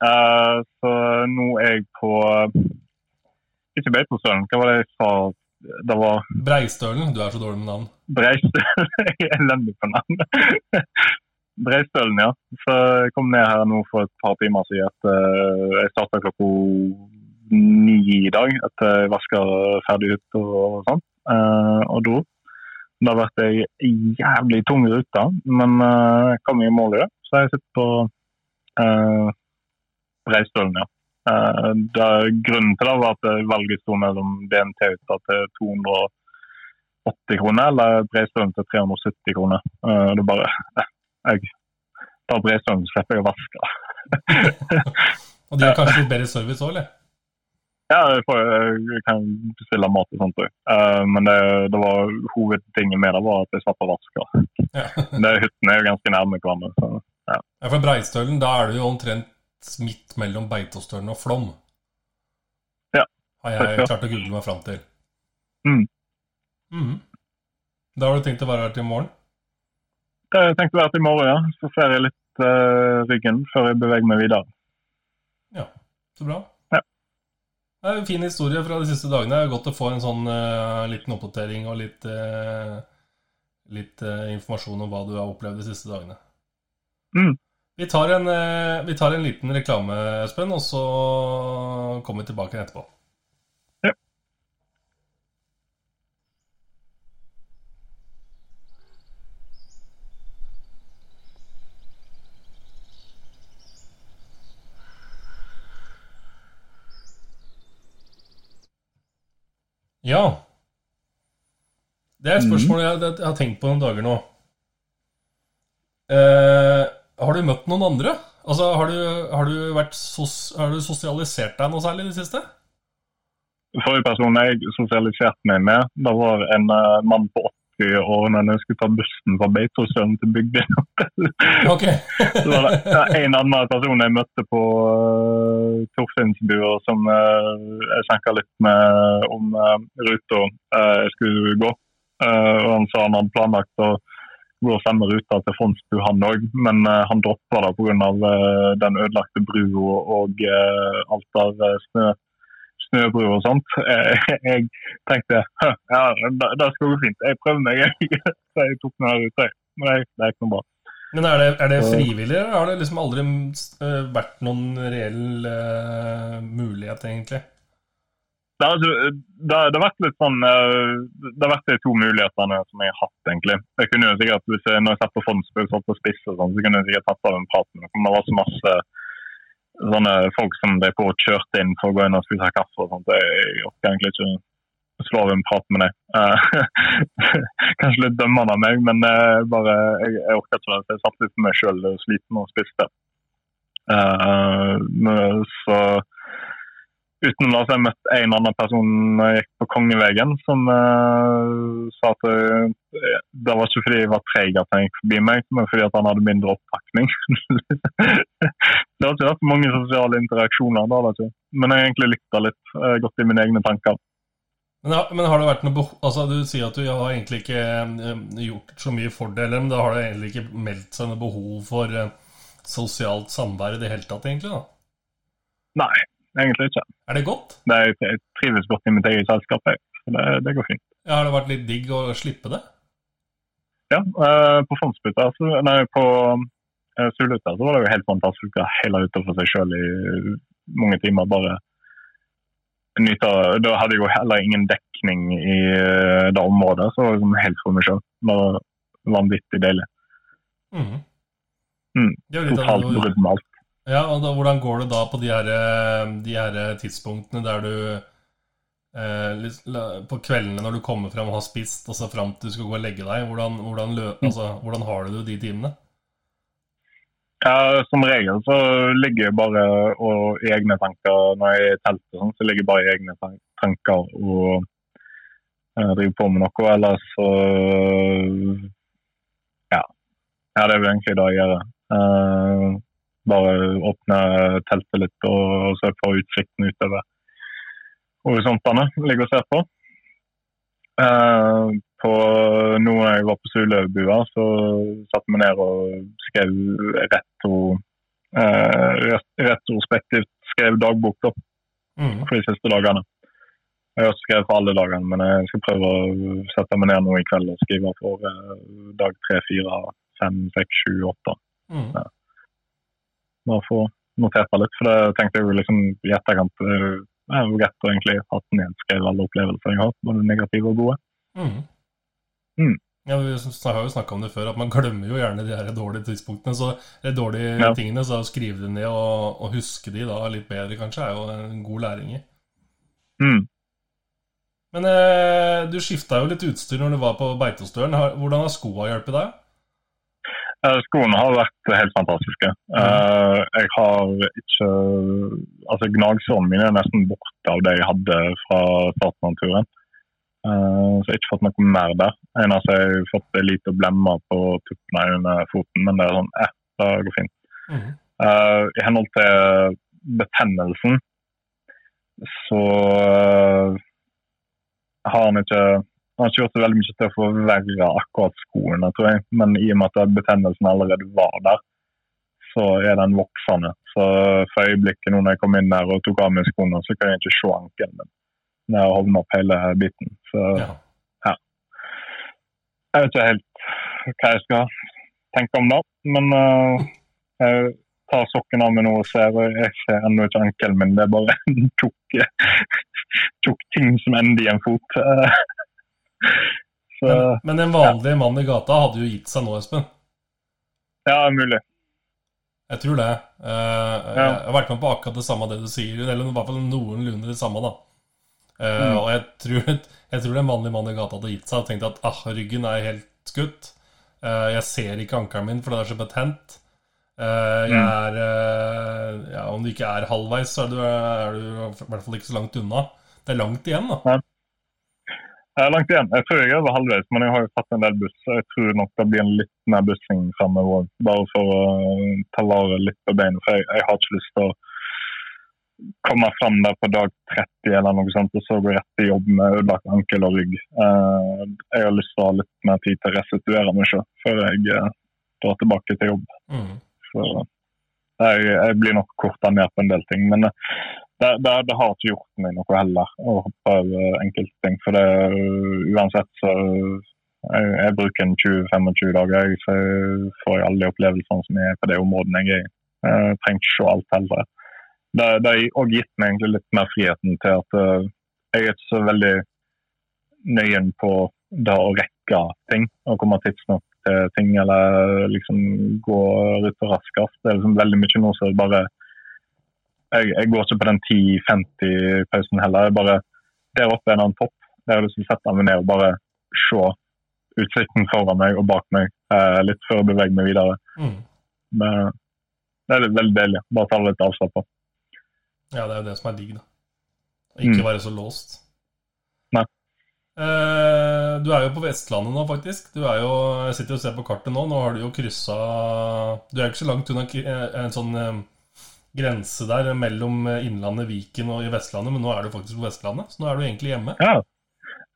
Eh, så nå er jeg på Ikke Beitostølen, hva var det jeg sa? Det var Breistølen. Du er så dårlig med navn. Breistølen. *laughs* Jeg er elendig på navn. *laughs* Breistølen, ja. Så jeg kom ned her nå for et par timer siden. At, eh, jeg starta klokka ni i dag etter jeg vaska ferdig ut og sånn. Eh, og dro. Det har vært ei jævlig tung rute, men eh, jeg kom i mål i det. Så jeg sitter på uh, Breistølen, ja. Eh, det, grunnen til det var at valget sto mellom DNT-hytta til 280 kroner eller Breistølen til 370 kroner. Eh, det er bare Jeg tar Breistølen, så slipper jeg å vaske. *laughs* Og de har kanskje litt bedre service òg, eller? Ja, jeg, får, jeg kan bestille mat og sånt òg. men det, det var hovedtingen med det var at jeg slapp å vaske. Ja. *laughs* Det, hyttene er jo ganske nærme hverandre. Så. ja, for Breistølen, da er du jo omtrent midt mellom Beitostølen og Flom. Ja. Har jeg klart å google meg fram til. Mm. Mhm. Da har du tenkt å være her til i morgen? Det har jeg tenkt å være til i morgen, ja. Så ser jeg litt uh, ryggen før jeg beveger meg videre. Ja, så bra. Ja. Det er en fin historie fra de siste dagene. Det er godt å få en sånn uh, liten oppdatering og litt, uh, litt informasjon om hva du har opplevd de siste dagene. Mm. Vi, tar en, eh, vi tar en liten reklame, Espen, og så kommer vi tilbake etterpå. Ja. Ja. Det er et spørsmål jeg, jeg har tenkt på noen dager nå. Eh, har du møtt noen andre? Altså, Har du, har du, vært sos, har du sosialisert deg noe særlig i det siste? Forrige person jeg sosialiserte meg med, det var en uh, mann på 80 år når jeg skulle ta bussen fra Beitostølen til Bygdøy. *laughs* Ok. Så var det en annen person jeg møtte på uh, Torfinnsbua som uh, jeg snakka litt med om uh, ruta jeg skulle gå. Og Han sa han hadde planlagt å gå samme ruta til Fondsbu, han òg, men uh, han dropper det pga. Uh, den ødelagte brua og uh, alt av uh, snø, snøbru og sånt. *laughs* Jeg tenkte ja, det, det skal gå fint, jeg prøver meg. *laughs* jeg. Så jeg tok den ruta, men det, det er ikke noe bra. Men er det, er det frivillig, eller har det liksom aldri eh, vært noen reell eh, mulighet, egentlig? Det har, altså, det, det har vært litt sånn eh, Det har vært de to mulighetene som jeg har hatt, egentlig. Jeg kunne jo sikkert, hvis jeg, Når jeg satt på fondsspill satt på spiss, og sånn, så kunne jeg sikkert tatt av en prat med noen. Det var så masse sånne folk som drev på og kjørte inn for å gå inn og spise kaffe og sånt. Jeg, orker egentlig ikke å slå av en prat med deg. Eh, *laughs* Kanskje litt dømmende av meg, men eh, bare, jeg, jeg orker ikke det. Jeg satt litt for meg sjøl sliten og spiste. Uh, så Utenom har jeg møtt en annen person når jeg gikk på Kongevegen, som uh, sa at eh, det var ikke fordi jeg var treg at han gikk forbi meg, men fordi han hadde mindre oppakning. *laughs* det har ikke vært mange sosiale interaksjoner, da, det ikke. men jeg har egentlig lytta litt. uh, gått i mine egne tanker. Men, har- men har det vært noe behov Altså, Du sier at du har egentlig ikke eh, gjort så mye for det, men da har det egentlig ikke meldt seg noe behov for uh, sosialt samvær i det hele tatt, egentlig? da? Nei, egentlig ikke. Er det godt? Det er, jeg trives godt i mitt eget selskap. Jeg. Så det, det går fint. Ja, Har det vært litt digg å slippe det? Ja, eh, på Fondsbytta, så- nei, på uh, Sulhytta så var det jo helt fantastisk å hele ute seg sjøl i mange timer. Bare nyte Da hadde jeg jo heller ingen dekning i eh, det området, så det var liksom helt for meg sjøl. Bare vanvittig deilig. Mm. Mm. Det av Totalt det, brudd med alt. Ja, og da, Hvordan går det da på de her, de her tidspunktene der du eh, På kveldene når du kommer frem og har spist, og så fram til du skal gå og legge deg, hvordan, hvordan, lø, altså, hvordan har du de timene? Ja, som regel så ligger jeg bare og, i egne tanker når jeg er i teltet. Sånn, så ligger jeg bare i egne tanker og eh, driver på med noe. Ellers så ja. ja, det er vel egentlig det jeg gjør. Eh, bare åpne teltet litt og, se på utsikten utover horisontene. Ligge og se på. Eh, på nå jeg var på Suløvbua, så satte vi ned og skrev retro, eh, retrospektivt skrev dagbok da, Mhm. for de siste dagene. Jeg har skrevet for alle dagene, men jeg skal prøve å sette meg ned nå i kveld og skrive for eh, dag tre, fire, fem, seks, sju, åtte. Mhm. Bare få notert det litt, for det tenkte jeg jo liksom i etterkant. eh, Det er jo greit å egentlig ha nedskrevet alle opplevelser jeg har hatt, både negative og gode. Mm. Mm. Ja, Vi har jo snakka om det før, at man glemmer jo gjerne de her dårlige tidspunktene. Så de dårlige Ja. tingene, så å skrive det ned og, og huske de da litt bedre, kanskje, er jo en god læring i. Mm. Men eh, du skifta jo litt utstyr når du var på Beitostølen. Hvordan har skoa hjulpet deg? Eh, Skoene har vært helt fantastiske. Eh, jeg har ikke Altså, gnagsårene mine er nesten borte av det jeg hadde fra starten av turen. Eh, så jeg har ikke fått noe mer der. Eneste jeg har fått er lite blemmer på tuppene under foten, men det er sånn eh, det går fint. Eh, I henhold til betennelsen så har han ikke han det veldig mye til å forverre akkurat skoene, tror jeg. Men i og med at betennelsen allerede var der, så er den voksende. Så for øyeblikket nå når jeg kom inn der og tok av meg skoene, så kan jeg ikke se ankelen min. Når jeg hovna opp hele biten. Så Ja. jeg vet ikke helt hva jeg skal tenke om det. Men uh, jeg tar sokken av meg nå og ser, og jeg ser ennå ikke ankelen min. Det er bare *laughs* en tjukk ting som ender i en fot. *laughs* *laughs* Så Men, men en vanlig mann i gata hadde jo gitt seg nå, Espen. ja, mulig. Jeg tror det. Eh, Jeg har vært med på akkurat det samme det du sier, eller i hvert fall noenlunde det samme, da. Uh, Mm. Og jeg tror, *laughs* jeg tror en vanlig mann i gata hadde gitt seg og tenkt at ah, ryggen er helt skutt. Uh, jeg ser ikke ankelen min, for det er så betent. Jeg Mm. er ja, Om du ikke er halvveis, så er du, er du i hvert fall ikke så langt unna. Det er langt igjen, da. Jeg er langt igjen. Jeg tror jeg er over halvveis, men jeg har jo tatt en del buss. Jeg tror nok det blir en litt mer bussing fremover, bare for å ta vare litt på beina. For jeg, jeg har ikke lyst til å komme frem der på dag 30 eller noe sånt, og så gå rett til jobb med ødelagt ankel og rygg. Eh, jeg har lyst til å ha litt mer tid til å restituere meg selv før jeg eh, drar tilbake til jobb. Mm. Så jeg, jeg blir nok korta ned på en del ting. Men eh, det, det, har ikke gjort meg noe heller å hoppe over enkelte ting. For det, øh, uansett så jeg, jeg bruker en 20-25 dager, jeg, så får jeg alle de opplevelsene som er på det området jeg er i. Jeg trenger ikke se alt heller. Det, har også gitt meg egentlig litt mer friheten til at øh, jeg er ikke så veldig nøyen på det å rekke ting og komme tidsnok til ting eller liksom gå og raskest. Det er liksom veldig mye nå som bare jeg, jeg går ikke på den 10-50-pausen heller. Jeg bare, Der oppe er det en topp. Der har jeg lyst til å sette meg ned og bare se utsikten foran meg og bak meg eh, litt før jeg beveger meg videre. Mm. Men det er veldig deilig. Bare ta det litt avslappa. Ja, det er jo det som er digg, da. Ikke Mm. være så låst. Nei. Eh, du er jo på Vestlandet nå, faktisk. Du er jo, Jeg sitter og ser på kartet nå. Nå har du jo kryssa Du er ikke så langt unna eh, en sånn eh, grense der mellom eh, Innlandet, Viken og i Vestlandet, men nå er du faktisk på Vestlandet, så nå er du egentlig hjemme. Ja.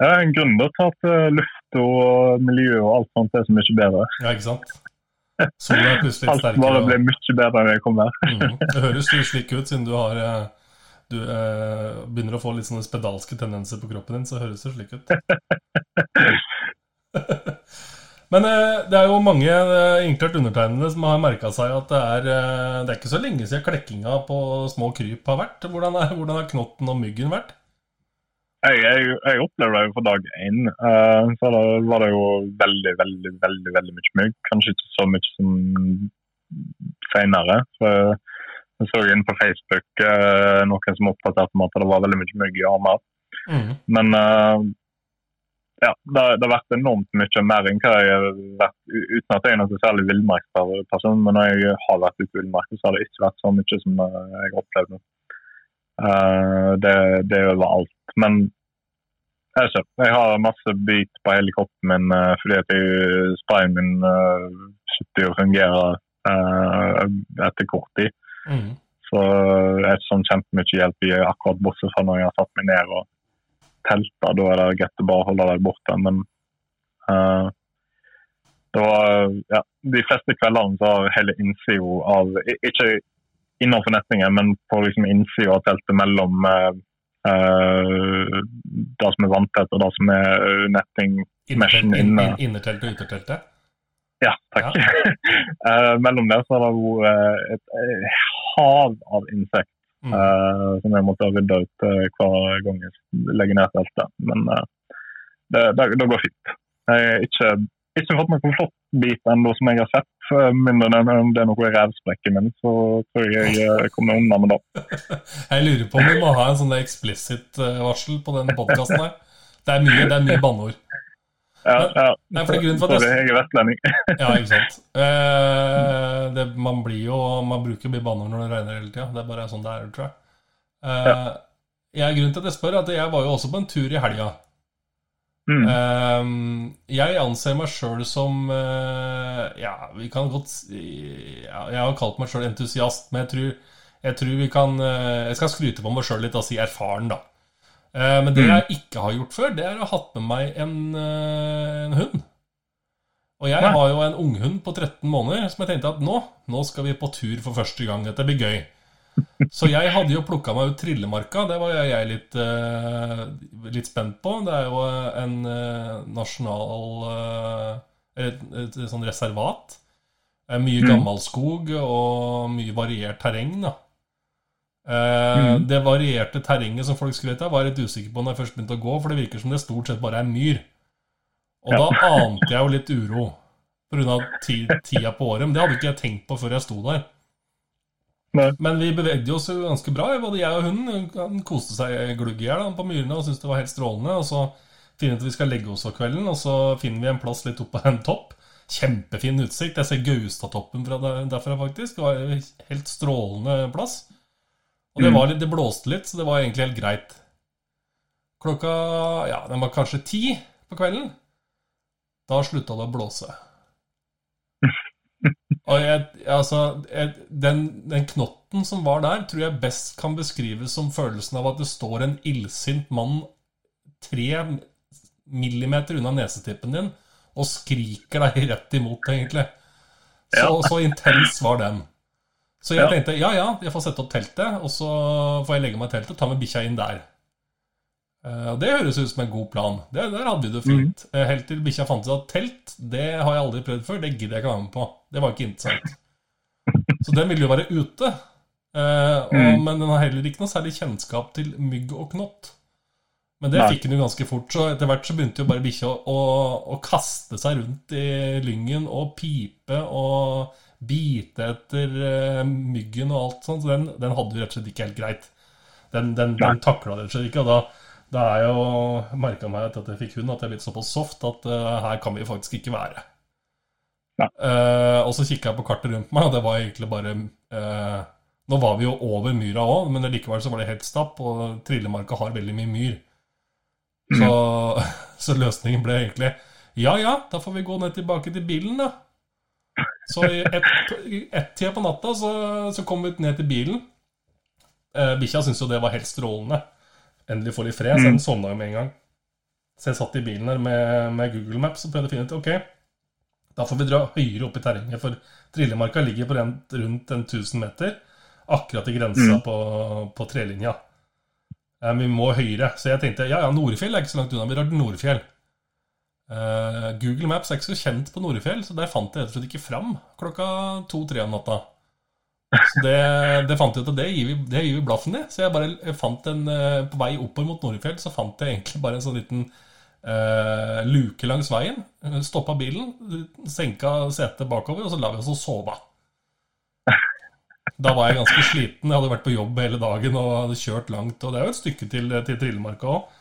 Er en grunn til at eh, luft og miljø og alt sånt er så mye bedre. Ja, ikke sant? Sola er plutselig litt Alt bare ble mye bedre enn jeg kom her. mm. Det høres slik ut, siden du har eh, Du eh, begynner å få litt sånne spedalske tendenser på kroppen din, så høres det slik ut. *laughs* Men eh, det er jo mange, inkludert inklart undertegnede, som har merka seg at det er eh, Det er ikke så lenge siden klekkinga på små kryp har vært. Hvordan er, hvordan har knotten og myggen vært? Jeg, jeg, jeg opplevde det jo på dag én. eh, så da var det jo veldig, veldig veldig, veldig mye mygg. Kanskje ikke så mye som senere. Jeg så inn på Facebook eh, noen som oppdaterte meg at det var veldig mye mygg i armer. Mm. Men eh, ja, det, det har vært enormt mye mer enn hva jeg har vært Uten at jeg er noen særlig villmarksperson, men når jeg har vært ute i villmarken, så har det ikke vært så mye som eh, jeg har opplevd nå. Uh, det, det er overalt. Men vet jeg har masse bit på hele kroppen min uh, fordi at jeg, sprayen min uh, slutter å fungere etter kort tid. Mm. Så jeg er sånn kjempemye hjelp i akkurat bortsett fra når jeg har satt meg ned og telta. Da er det greit å bare holde deg borte. Men uh, det var ja, de fleste kveldene så har hele innsida av Ikke innenfor nettingen, men på liksom innsida av teltet mellom uh, det som er vanntett og det som er netting Innerteltet Innertelt- inn- inne. inn- Innerteltet og ytterteltet? Ja, takk. *laughs* Eh, mellom det så har det vært et hav av insekt Mhm. Uh, som jeg måtte rydde ut uh, hver gang jeg legger ned teltet. Men uh, det, det, det går fint. Jeg har ikke, ikke fått noen flott bit ennå som jeg har sett. eh, Mindre enn om det er noe i revsprekken min, så tror jeg jeg eh, kommer unna med det. *laughs* Jeg lurer på om vi må ha en sånn explicit-varsel på den podkasten her. Det er mye, det er mye banneord. Ja, ja. Nei, for det er grunnen for at Sorry, jeg- jeg er vestlending. Ja, ikke sant. *laughs* Eh, det, man blir jo Man bruker mye banneord når det regner hele tida. Det er bare sånn det er, tror jeg. Eh, jeg, grunnen til at jeg spør, er at jeg var jo også på en tur i helga. Mm. Uh, jeg anser meg sjøl som uh, Ja, vi kan godt ja, Jeg har kalt meg sjøl entusiast, men jeg tror, jeg tror vi kan Jeg skal skryte på meg sjøl litt og si erfaren, da. Men det Mm. jeg ikke har gjort før, det er å ha hatt med meg en, en hund. Og jeg har jo en unghund på 13 måneder som jeg tenkte at nå, nå skal vi på tur for første gang. Dette blir gøy. Så jeg hadde jo plukka meg ut Trillemarka. Det var jeg litt, eh, litt spent på. Det er jo en eh, nasjonal eh, et, et, sånn reservat. Eh, mye gammel skog og mye variert terreng, da. Eh, Mm. Det varierte terrenget som folk skrøt av, var jeg litt usikker på når jeg først begynte å gå, for det virker som det stort sett bare er myr. Og Ja. da *laughs* ante jeg jo litt uro pga. tida på året. Men det hadde ikke jeg tenkt på før jeg sto der. Nei. Men vi bevegde oss jo ganske bra, både jeg og hunden. Han koste seg glugg i hjel på myrene og syntes det var helt strålende. Og så finner vi ut at vi skal legge oss for kvelden, og så finner vi en plass litt oppe på en topp. Kjempefin utsikt. Jeg ser Gaustatoppen fra der- derfra, faktisk. Det var en helt strålende plass. Og det, Mm. var litt, det blåste litt, så det var egentlig helt greit. Klokka ja, den var kanskje ti på kvelden. Da slutta det å blåse. Og jeg, altså, jeg, den, den knotten som var der, tror jeg best kan beskrives som følelsen av at det står en illsint mann tre millimeter unna nesetippen din og skriker deg rett imot, egentlig. Så, så intens var den. Så jeg Ja. tenkte ja, ja, jeg får sette opp teltet, og så får jeg legge meg i teltet og ta med bikkja inn der. Eh, og Det høres ut som en god plan. Det, der hadde vi det fint. Mm. Helt til bikkja fant ut at telt, det har jeg aldri prøvd før. Det gidder jeg ikke være med på. Det var ikke interessant. *laughs* Så den ville jo være ute. Eh, og, Mm. Men den har heller ikke noe særlig kjennskap til mygg og knott. Men det Nei. fikk den jo ganske fort, så etter hvert så begynte jo bare bikkja å, å, å kaste seg rundt i lyngen og pipe og bite etter uh, myggen og alt sånt. Så den, den hadde vi rett og slett ikke helt greit. Den, den, den takla det rett og slett ikke. Og da, da er jo merka meg at jeg fikk hund, at jeg er blitt såpass soft at uh, her kan vi faktisk ikke være. Eh, og så kikka jeg på kartet rundt meg, og det var egentlig bare uh, nå var vi jo over myra òg, men likevel så var det helt stapp, og Trillemarka har veldig mye myr. Så, *laughs* så løsningen ble egentlig ja ja, da får vi gå ned tilbake til bilen, da. Så i ett-tida på natta så, så, kom vi ned til bilen. Uh, Bikkja syntes jo det var helt strålende. Endelig få litt fred, så den sovna jo med en gang. Så jeg satt i bilen der med, med Google Maps og prøvde å finne ut Ok, da får vi dra høyere opp i terrenget, for Trillemarka ligger på rundt, rundt en 1000 meter. Akkurat i grensa mm. på, på trelinja. Eh, vi må høyere. Så jeg tenkte ja, ja, Nordfjell er ikke så langt unna. Vi drar til Nordfjell. Eh, Google Maps er ikke så kjent på Nordfjell, så der fant jeg rett og slett ikke fram klokka to-tre om natta. Så det, det, fant jeg ut at det gir vi, det gir vi blaffen i. Så jeg bare jeg fant en uh, På vei oppover mot Norefjell så fant jeg egentlig bare en sånn liten uh, luke langs veien. Stoppa bilen, senka setet bakover, og så la vi oss og sove. Da var jeg ganske sliten. Jeg hadde vært på jobb hele dagen og hadde kjørt langt. Og det er jo et stykke til, til Trillemarka òg.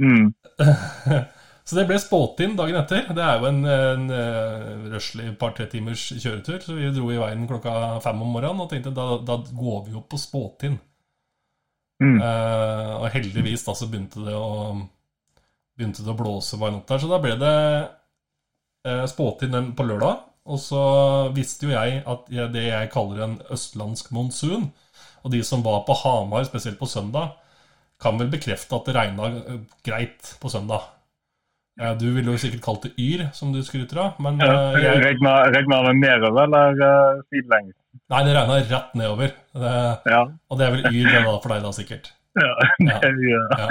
Mm. *laughs* Så det ble spådd inn dagen etter. Det er jo en, en uh, røslig par-tre timers kjøretur. Så vi dro i veien klokka fem om morgenen og tenkte da, da går vi opp på Spåtind. Mm. Uh, og heldigvis da så begynte det å Begynte det å blåse veien opp der. Så da ble det uh, Spåtind på lørdag. Og så visste jo jeg at det jeg kaller en østlandsk monsun Og de som var på Hamar, spesielt på søndag, kan vel bekrefte at det regna greit på søndag. Ja, du ville jo sikkert kalt det Yr, som du skryter av. Men ja, uh, jeg... Regna det nedover eller uh, sidelengs? Nei, det regna rett nedover. Det, ja. Og det er vel Yr det da, for deg, da, sikkert? Ja, *laughs* det gjør ja.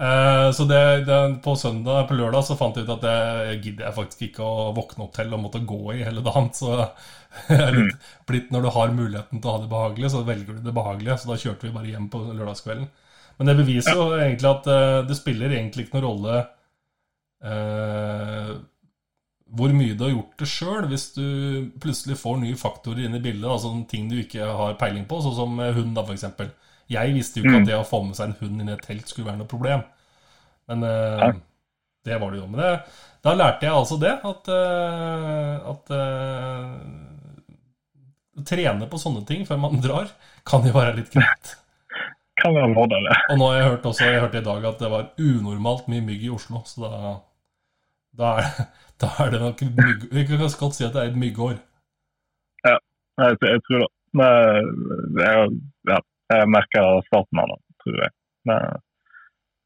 Uh, så det, det, på søndag, på lørdag så fant jeg ut at det gidder jeg faktisk ikke å våkne opp til og måtte gå i hele dagen. Så *laughs* jeg er litt mm. blitt når du har muligheten til å ha det behagelig, så velger du det behagelige. Så da kjørte vi bare hjem på lørdagskvelden. Men det beviser jo egentlig at uh, det spiller egentlig ikke noen rolle eh, hvor mye du har gjort det sjøl, hvis du plutselig får nye faktorer inn i bildet. Altså ting du ikke har peiling på, sånn som hund, da, f.eks. Jeg visste jo ikke mm. at det å få med seg en hund inn i et telt skulle være noe problem. Men eh, det var det jo. Men det, da lærte jeg altså det, at, uh, at uh, Å trene på sånne ting før man drar, kan jo være litt greit. *laughs* Kan være det. Og nå har jeg hørt også, jeg hørte i dag at det var unormalt mye mygg i Oslo, så da da er, *laughs* da er det nok mygg... Vi kan godt si at det er et myggår. Ja, jeg, jeg tror det. Jeg, ja, jeg merka starten av det, tror jeg. Men,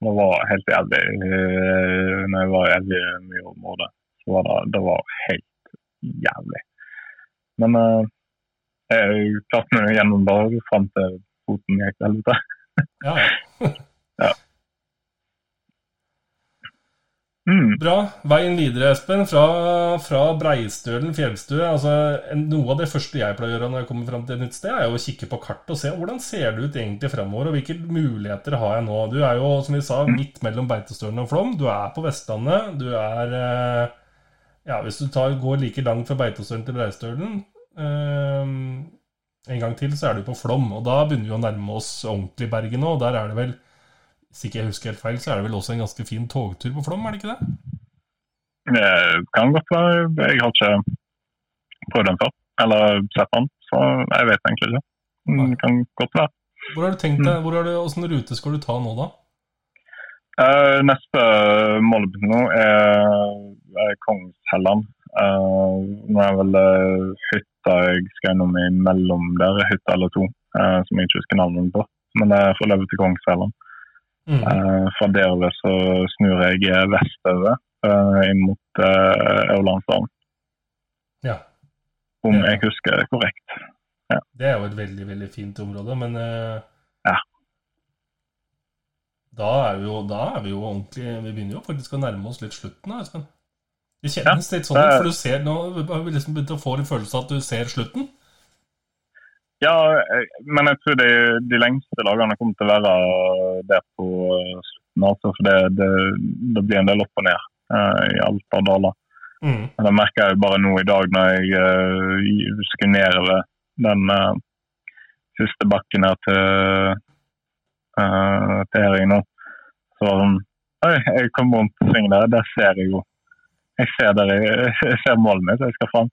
det var helt jævlig eh, når jeg var jævlig mye i området. Så var det, det var helt jævlig. Men uh, jeg klarte meg gjennom dagen, fram til foten gikk til helvete. ja, ja. *laughs* Mm. Bra. Veien videre, Espen. Fra, fra Breistølen fjellstue. Altså, noe av det første jeg pleier å gjøre når jeg kommer fram til et nytt sted, er jo å kikke på kartet og se hvordan ser det ut egentlig fremover, og hvilke muligheter har jeg nå. Du er jo, som vi sa, midt mellom Beitostølen og Flåm. Du er på Vestlandet. Du er eh, Ja, hvis du tar, går like langt fra Beitostølen til Breistølen eh, en gang til, så er du på Flåm. Og da begynner vi å nærme oss ordentlig Bergen nå. Der er det vel hvis ikke jeg husker helt feil, så er det vel også en ganske fin togtur på Flom, er det ikke det? Det kan godt være. Jeg har ikke prøvd den før, eller sett den, så jeg vet egentlig ikke. Det kan godt være. Hvor har du tenkt deg, hvor er det, Hvilken rute skal du ta nå, da? Uh, neste målepunkt nå er, er Kongshelland. Uh, nå er vel uh, hytta jeg skal innom imellom der, hytta eller to, uh, som jeg ikke husker navnet på. Men det er for å leve til Kongshelland. Mm. Uh, fra der så snur jeg vestover uh, inn mot uh, Aurlandsdalen. Ja. Om jeg husker det korrekt. Ja. Det er jo et veldig, veldig fint område, men ja. da, er vi jo, da er vi jo ordentlig Vi begynner jo faktisk å nærme oss litt slutten da, Espen. Det kjennes ja. litt sånn ut, for du ser nå har vi liksom begynt å få en følelse av at du ser slutten. Ja, men jeg tror de, de lengste dagene kommer til å være der på slutten. Altså, for det, det, det, blir en del opp og ned uh, i alt av daler. Mm. Det merker jeg bare nå i dag når jeg uh, skulle nedover den uh, siste bakken her til, uh, til Hering nå. Så sånn Oi, jeg kom rundt svingen der, der ser jeg jo Jeg ser, der jeg, jeg ser målet mitt, jeg skal fram.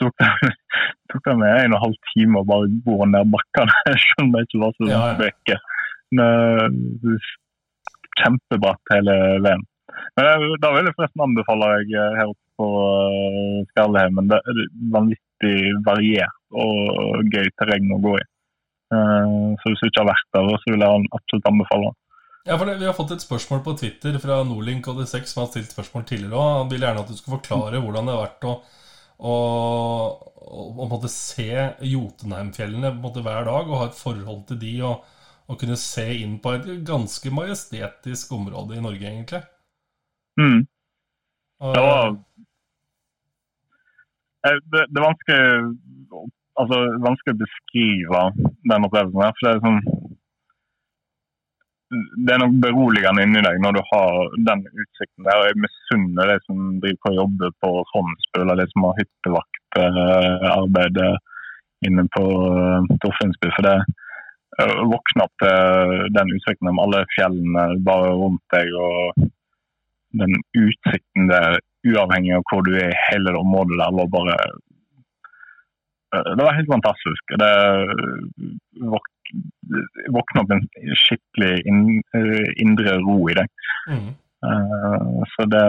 Tok det, *laughs* tok det med en og en halv time å bare gå ned bakkene. *laughs* Jeg skjønner ikke hva som Ja, ja. vekker. Men, eh, Kjempebratt hele veien. Men eh, Da vil jeg forresten anbefale deg eh, her oppe på Skarleheimen. Det er vanvittig variert og gøy terreng å gå i. Så hvis du ikke har vært der, så vil jeg absolutt anbefale. Ja, for det, Vi har fått et spørsmål på Twitter fra Nordlink86 som har stilt spørsmål tidligere òg. Han vil gjerne at du skal forklare hvordan det har vært å, å, å måtte se Jotunheimfjellene hver dag og ha et forhold til de og, og kunne se inn på et ganske majestetisk område i Norge, egentlig. Mm. Og, Det var Eh, det, det er vanskelig altså, vanskelig å beskrive den opplevelsen. For det er sånn Det er nok beroligende inni deg når du har den utsikten der. Jeg misunner de som driver på å jobbe på Fondsbu, eller de som har hyttevaktarbeid inne på Torfinnsbu. For det eh, å våkne opp til den utsikten om alle fjellene bare rundt deg, og den utsikten der uavhengig av hvor du er i hele det området der, var bare eh, Det var helt fantastisk. Det våk, våkna opp en skikkelig inn, eh, indre ro i deg. mm. Uh, så det,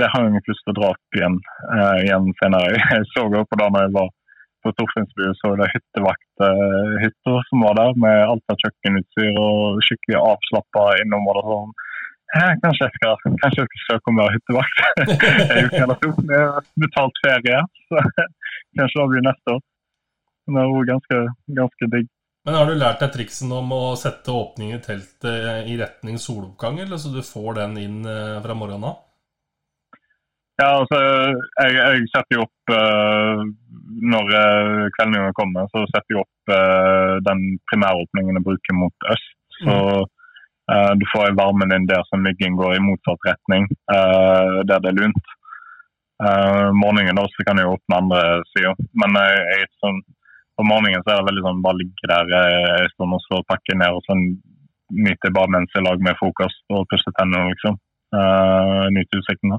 det har jeg lyst til å dra opp igjen, uh, igjen senere. *laughs* Jeg så jo på da når jeg var på Torfinnsbu, så det hyttevakthytter som var der, med alt av kjøkkenutstyr og skikkelig avslappa innområder. Sånn. Kanskje jeg skal, kanskje jeg skal søke om å være hyttevakt *laughs* en uke eller to. Det er betalt ferie, så *laughs* kanskje det blir neste år. Men det er jo ganske, ganske digg. Men har du lært deg triksen om å sette åpning i teltet i retning soloppgang, eller så du får den inn eh, fra morgenen av? Ja, altså, jeg, jeg setter jo opp eh, Når kveldingen kommer, så setter jeg opp eh, den primæråpningen jeg bruker mot øst. Så eh, du får varmen inn der som myggen går i motsatt retning, eh, der det er lunt. Uh, morgenen da, så kan jeg åpne andre sida. Men jeg, jeg, er sånn, på morgenen så er det veldig sånn bare ligge der en stund og så pakke ned. og sånn nyter bare mens jeg lager meg frokost og pusser tennene, liksom. Uh, nyter utsikten. da.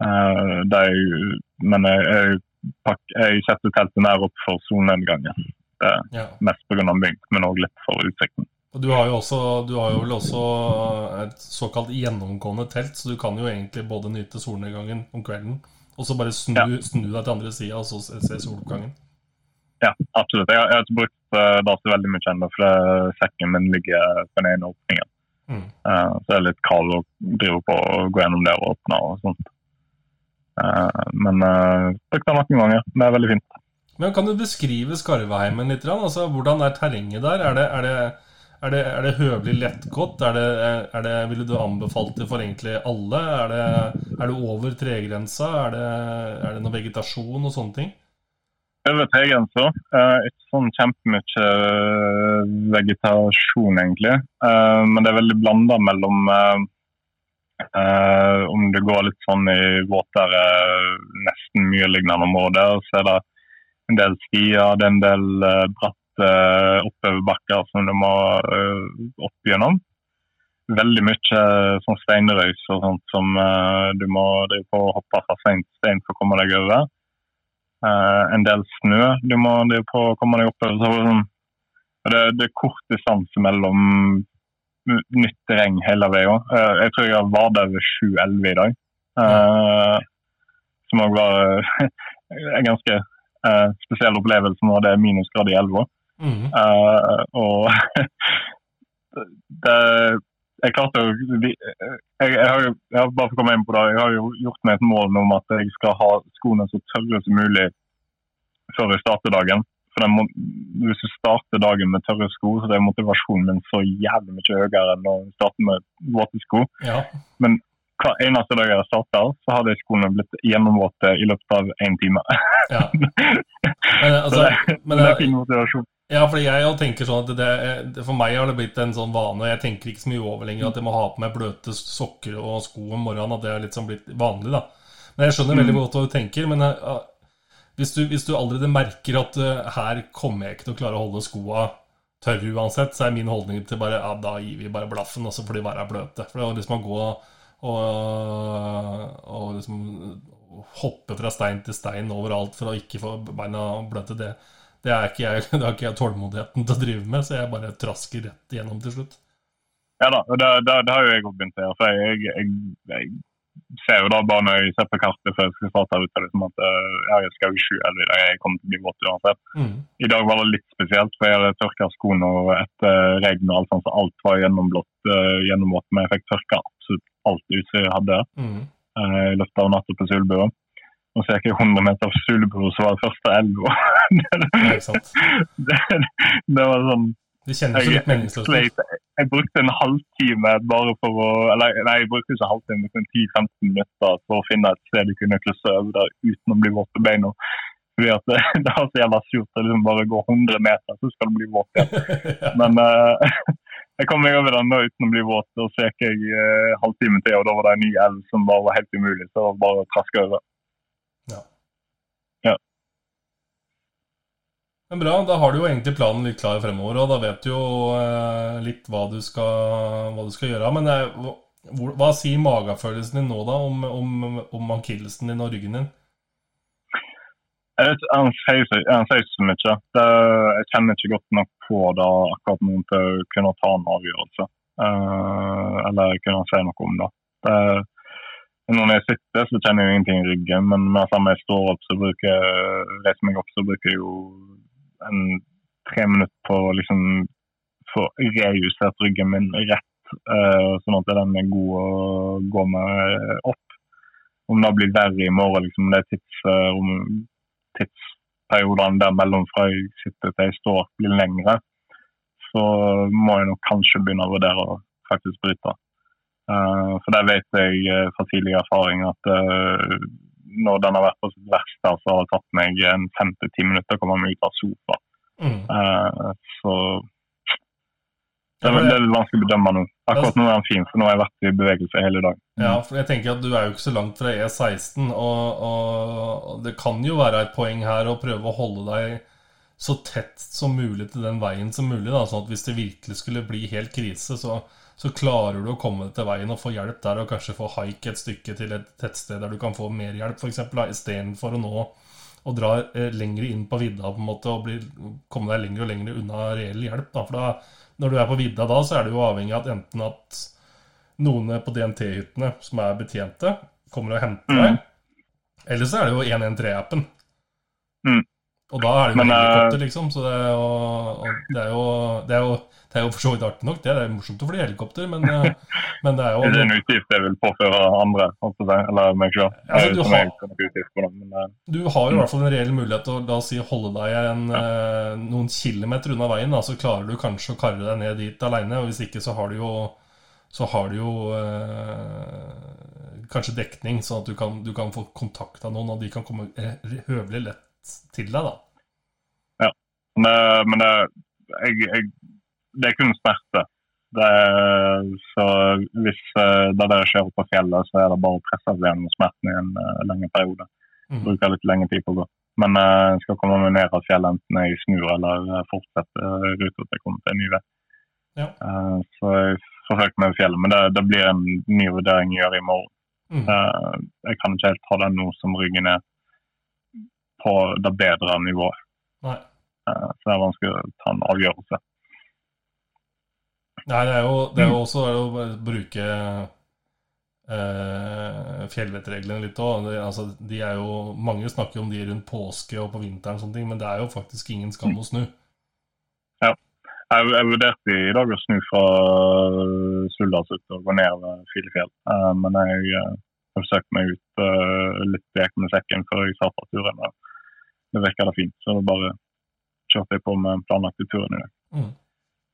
Eh, det er jo, men jeg, jeg, jeg setter teltet nær opp for solnedgangen. Det er Ja. mest pga. mygg, men òg litt for utsikten. Og du har jo også Du har jo vel også et såkalt gjennomgående telt, så du kan jo egentlig både nyte solnedgangen om kvelden, og så bare snu, Ja. snu deg til andre sida og så se soloppgangen. Ja, absolutt. Jeg, jeg har ikke brukt uh, det så veldig mye ennå, for sekken min ligger på den ene åpningen. Mm. Uh, så det er litt kald å drive på og gå gjennom der og åpne og sånt. Uh, men uh, brukt det noen ganger. Det er veldig fint. Men kan du beskrive Skarveheimen litt? Altså, hvordan er terrenget der? Er det, er det, er det, er det høvelig lettgått? Det, det, ville du anbefalt det for egentlig alle? Det, er det over tregrensa? Er det, er det noe vegetasjon og sånne ting? Over tregrensa. Uh, ikke sånn kjempemye eh, vegetasjon, egentlig. Eh, men det er veldig blanda mellom eh, eh, Om du går litt sånn i våtere, nesten myrlignende områder, så er det en del stier, det er en del bratte oppoverbakker som du må eh, opp gjennom. Veldig mye eh, sånn steinrøys og sånt som eh, du må drive på og hoppe fra stein til stein for å komme deg over. Eh, en del snø du må drive på å komme deg oppover. Så, sånn, det, det er kort distanse mellom nytt terreng hele veien. Eh, jeg tror jeg har der ved 7-11 i dag. Eh, som òg var en ganske eh, spesiell opplevelse når det er minusgrad i elva. Mm. Eh, og *laughs* det, jeg klarte å jeg, jeg, har jo, jeg har bare for å komme inn på det, jeg har jo gjort meg et mål om at jeg skal ha skoene så tørre som mulig før jeg starter dagen. For må, Hvis du starter dagen med tørre sko, så er motivasjonen min så jævlig mye høyere enn å starte med våte sko. Ja. Hver eneste dag jeg har starta, så hadde skoene blitt gjennomvåte i løpet av én time. ja. *laughs* Men, altså, men det det, er fin motivasjon. Ja, fordi jeg tenker sånn at det, det, For meg har det blitt en sånn vane, og jeg tenker ikke så mye over lenger at jeg må ha på meg bløte sokker og sko om morgenen. At det er litt sånn blitt vanlig, da. Men jeg skjønner veldig godt hva du tenker. Men eh, hvis, du, hvis du allerede merker at uh, her kommer jeg ikke til å klare å holde skoa tørre uansett, så er min holdning til bare ja, da gir vi bare blaffen, og så får de være bløte. For det er liksom å gå og, og liksom hoppe fra stein til stein overalt for å ikke få beina bløte, det, det, ikke jeg, *laughs* det har ikke jeg tålmodigheten til å drive med, så jeg bare trasker rett igjennom til slutt. Ja da, og det, det, det har jo jeg òg begynt å gjøre. Jeg, jeg, jeg, ser jo da bare når jeg ser på kartet før jeg skal starte ut, liksom at eh, ja, jeg skal jo 7-11 i dag, jeg kommer til å bli våt uansett. Mm. I dag var det litt spesielt, for jeg hadde tørka skoene og etter regn og alt sånt, så alt var gjennomblått, uh, gjennomvått, men jeg fikk tørka absolutt alt utstyret jeg hadde Mm. i løpet av natta på Sulebua. Og så gikk jeg 100 meter fra Sulebua, så var det første elva. *laughs* Ja, ikke sant? det, det var sånn Det kjennes jo litt meningsløst ut. Jeg, jeg brukte en halvtime bare for å Eller nei, jeg brukte ikke halvtime, men 10-15 minutter for å finne et sted du kunne klusse over der uten å bli våt på beina. Fordi at det, *laughs* det er så jævla surt å liksom bare gå 100 meter, så skal du bli våt igjen. *laughs* Ja. Men uh, *laughs* jeg kom meg over den uten å bli våt, og så gikk jeg uh, halvtime til, og da var det en ny elv som bare var helt umulig. Så det var bare å traske over. Men bra, da har du jo egentlig planen litt klar fremover, og da vet du jo eh, litt hva du skal, hva du skal gjøre. Men eh, hvor, hva sier magefølelsen din nå, da, om, om, om ankillesen din og ryggen din? Jeg vet, Han sier så- mye. Jeg kjenner ikke godt nok på det akkurat nå til å kunne ta en avgjørelse. Uh, eller kunne si noe om det. det. Når jeg sitter, så kjenner jeg ingenting i ryggen, men med samme jeg står opp, så bruker jeg reiser meg opp, så bruker jeg jo en tre minutter på å liksom få rejustert ryggen min rett, uh, sånn at den er god å gå med opp. Om det blir verre i morgen, liksom, det er tids, uh, tidsperiodene der mellom fra jeg sitter til jeg står blir lengre, så må jeg nok kanskje begynne å vurdere å faktisk bryte. Uh, for der vet jeg eh, fra tidligere erfaring at eh, når den har vært på sitt verste, så har det tatt meg en fem til ti minutter å komme meg ut av sofa. Mm. Uh, så det er, det- er vanskelig å bedømme nå. Akkurat nå er den fin, for nå har jeg vært i bevegelse hele dagen. Ja, for jeg tenker at du er jo ikke så langt fra E16, og, og det kan jo være et poeng her å prøve å holde deg så tett som mulig til den veien som mulig. Da, sånn at hvis det virkelig skulle bli helt krise, så, så klarer du å komme deg til veien og få hjelp der, og kanskje få haik et stykke til et tettsted der du kan få mer hjelp, f.eks. istedenfor å nå å dra eh, lenger inn på vidda på en måte, og bli, komme deg lenger og lenger unna reell hjelp. Da. For da, når du er på vidda da, så er du jo avhengig av at enten at noen på DNT-hyttene som er betjente, kommer og henter Mm. deg. Eller så er det jo 113-appen. Mm. Og da er det jo Men, eh, helikopter, liksom. Så det er jo, det er jo, det er jo, det er jo for så vidt artig nok. Det er morsomt å fly helikopter, men, eh, *laughs* men det er jo Det er en utgift jeg vil påføre andre, holdt på å si, eller meg sjøl. Altså, du har- eh, Du har jo i hvert fall en reell mulighet til å la oss si, holde deg en, ja. noen kilometer unna veien. Da, så klarer du kanskje å karre deg ned dit aleine. Hvis ikke, så har du jo, så har du jo eh, kanskje dekning, sånn at du kan, du kan få kontakt av noen, og de kan komme eh, høvelig lett til deg. da. Men, men det, jeg, jeg, det er kun smerte. Det er, så hvis eh, det der skjer på fjellet, så er det bare å presse igjen smerten i en uh, lengre periode. Mm. Bruker litt lengre tid på å gå. Men jeg jeg skal komme meg ned av fjellet enten jeg snur eller eh, fortsetter uh, ruta til jeg kommer til en ny vei. Ja. Eh, så jeg forsøker meg over fjellet, men det, det blir en ny vurdering jeg gjør i morgen. Mm. Eh, jeg kan ikke helt ta den nå som ryggen er på det bedre nivået. Nei. Eh, så det er vanskelig å ta en avgjørelse. Nei, det er jo, det er jo også er jo å bruke eh, fjellvettreglene litt òg. Altså, mange snakker om de rundt påske og på vinteren, og sånne ting, men det er jo faktisk ingen skam å snu. Jeg, jeg vurderte i dag å snu fra Suldalsut og gå ned Filefjell. Eh, men jeg jeg forsøkte meg ut eh, litt vek med sekken før jeg starta turen. og Det virka da fint, så bare kjørte jeg på med den planlagte turen i dag. Mm.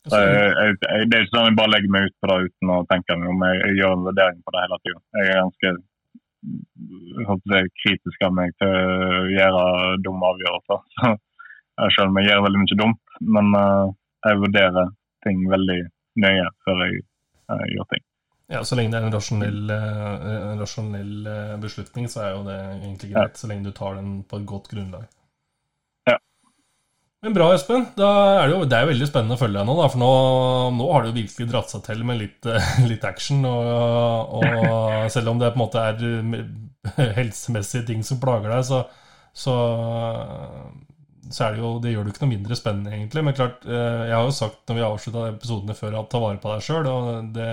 Så jeg, jeg, jeg, det er ikke sånn jeg bare legger meg ut på det uten å tenke meg om. Jeg, gjør en vurdering på det hele tida. Jeg er ganske jeg kritisk av meg til å gjøre dumme avgjørelser. *laughs* Så jeg selv om jeg gjør veldig mye dumt, men uh, jeg vurderer ting veldig nøye før jeg uh, gjør ting. Ja, Så lenge det er en rasjonell, eh, en rasjonell beslutning, så er jo det egentlig greit. Så lenge du tar den på et godt grunnlag. Men bra, Espen. Da er det, jo, det er jo veldig spennende å følge deg nå. Da, for nå, nå har du jo virkelig dratt seg til med litt, eh, *laughs* litt action. Og, og selv om det på en måte er helsemessige ting som plager deg, så, så, så er det jo Det gjør det jo ikke noe mindre spennende, egentlig. Men klart, eh, jeg har jo sagt når vi avslutta episodene før, at ta vare på deg sjøl. Og det,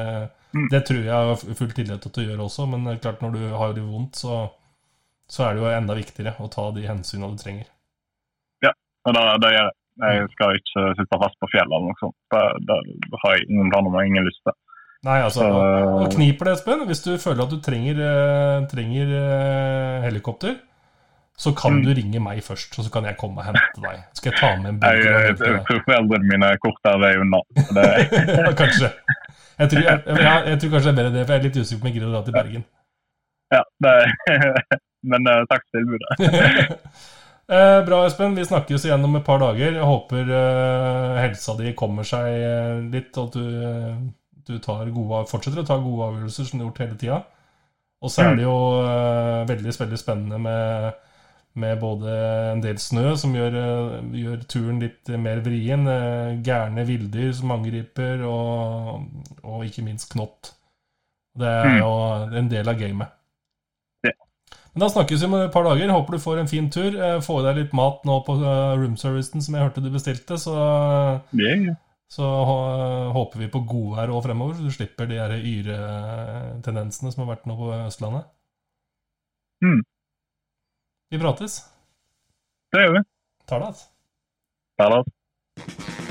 Mm. det tror jeg har full tillit til at du gjør også, men klart når du har det vondt, så, så er det jo enda viktigere å ta de hensynene du trenger. Og det, det gjør jeg. Jeg skal ikke sitte fast på fjellet eller noe sånt. Det, det har jeg ingen planer om og ingen lyst til. Nei, altså, og kniper det, Espen. Hvis du føler at du trenger, eh, trenger eh, helikopter, så kan Mm. du ringe meg først, og så kan jeg komme og hente deg. Skal jeg ta med en burger og jeg, hente jeg tror foreldrene mine er kortere vei unna. Kanskje. Jeg tror, jeg, tror kanskje det er bedre det, for jeg er litt usikker på om jeg gidder å dra til Bergen. ja, det, *laughs* men eh, takk for tilbudet. *laughs* Eh, bra, Espen. Vi snakkes igjen om et par dager. Jeg håper eh, helsa di kommer seg eh, litt, og at du, eh, du tar gode, fortsetter å ta gode avgjørelser som du har gjort hele tida. Og så er det jo eh, veldig, veldig spennende med, med både en del snø, som gjør, eh, gjør turen litt mer vrien, gærne villdyr som angriper, og, og ikke minst knott. Det er Mm. jo en del av gamet. Ja. Men da snakkes vi om et par dager. Håper du får en fin tur. Eh, Få i deg litt mat nå på eh, roomservicen som jeg hørte du bestilte. Så, Yeah. så håper vi på godvær òg fremover, så du slipper de yretendensene som har vært nå på Østlandet. Mm. Vi prates. Det gjør vi. Ta det. Ha det.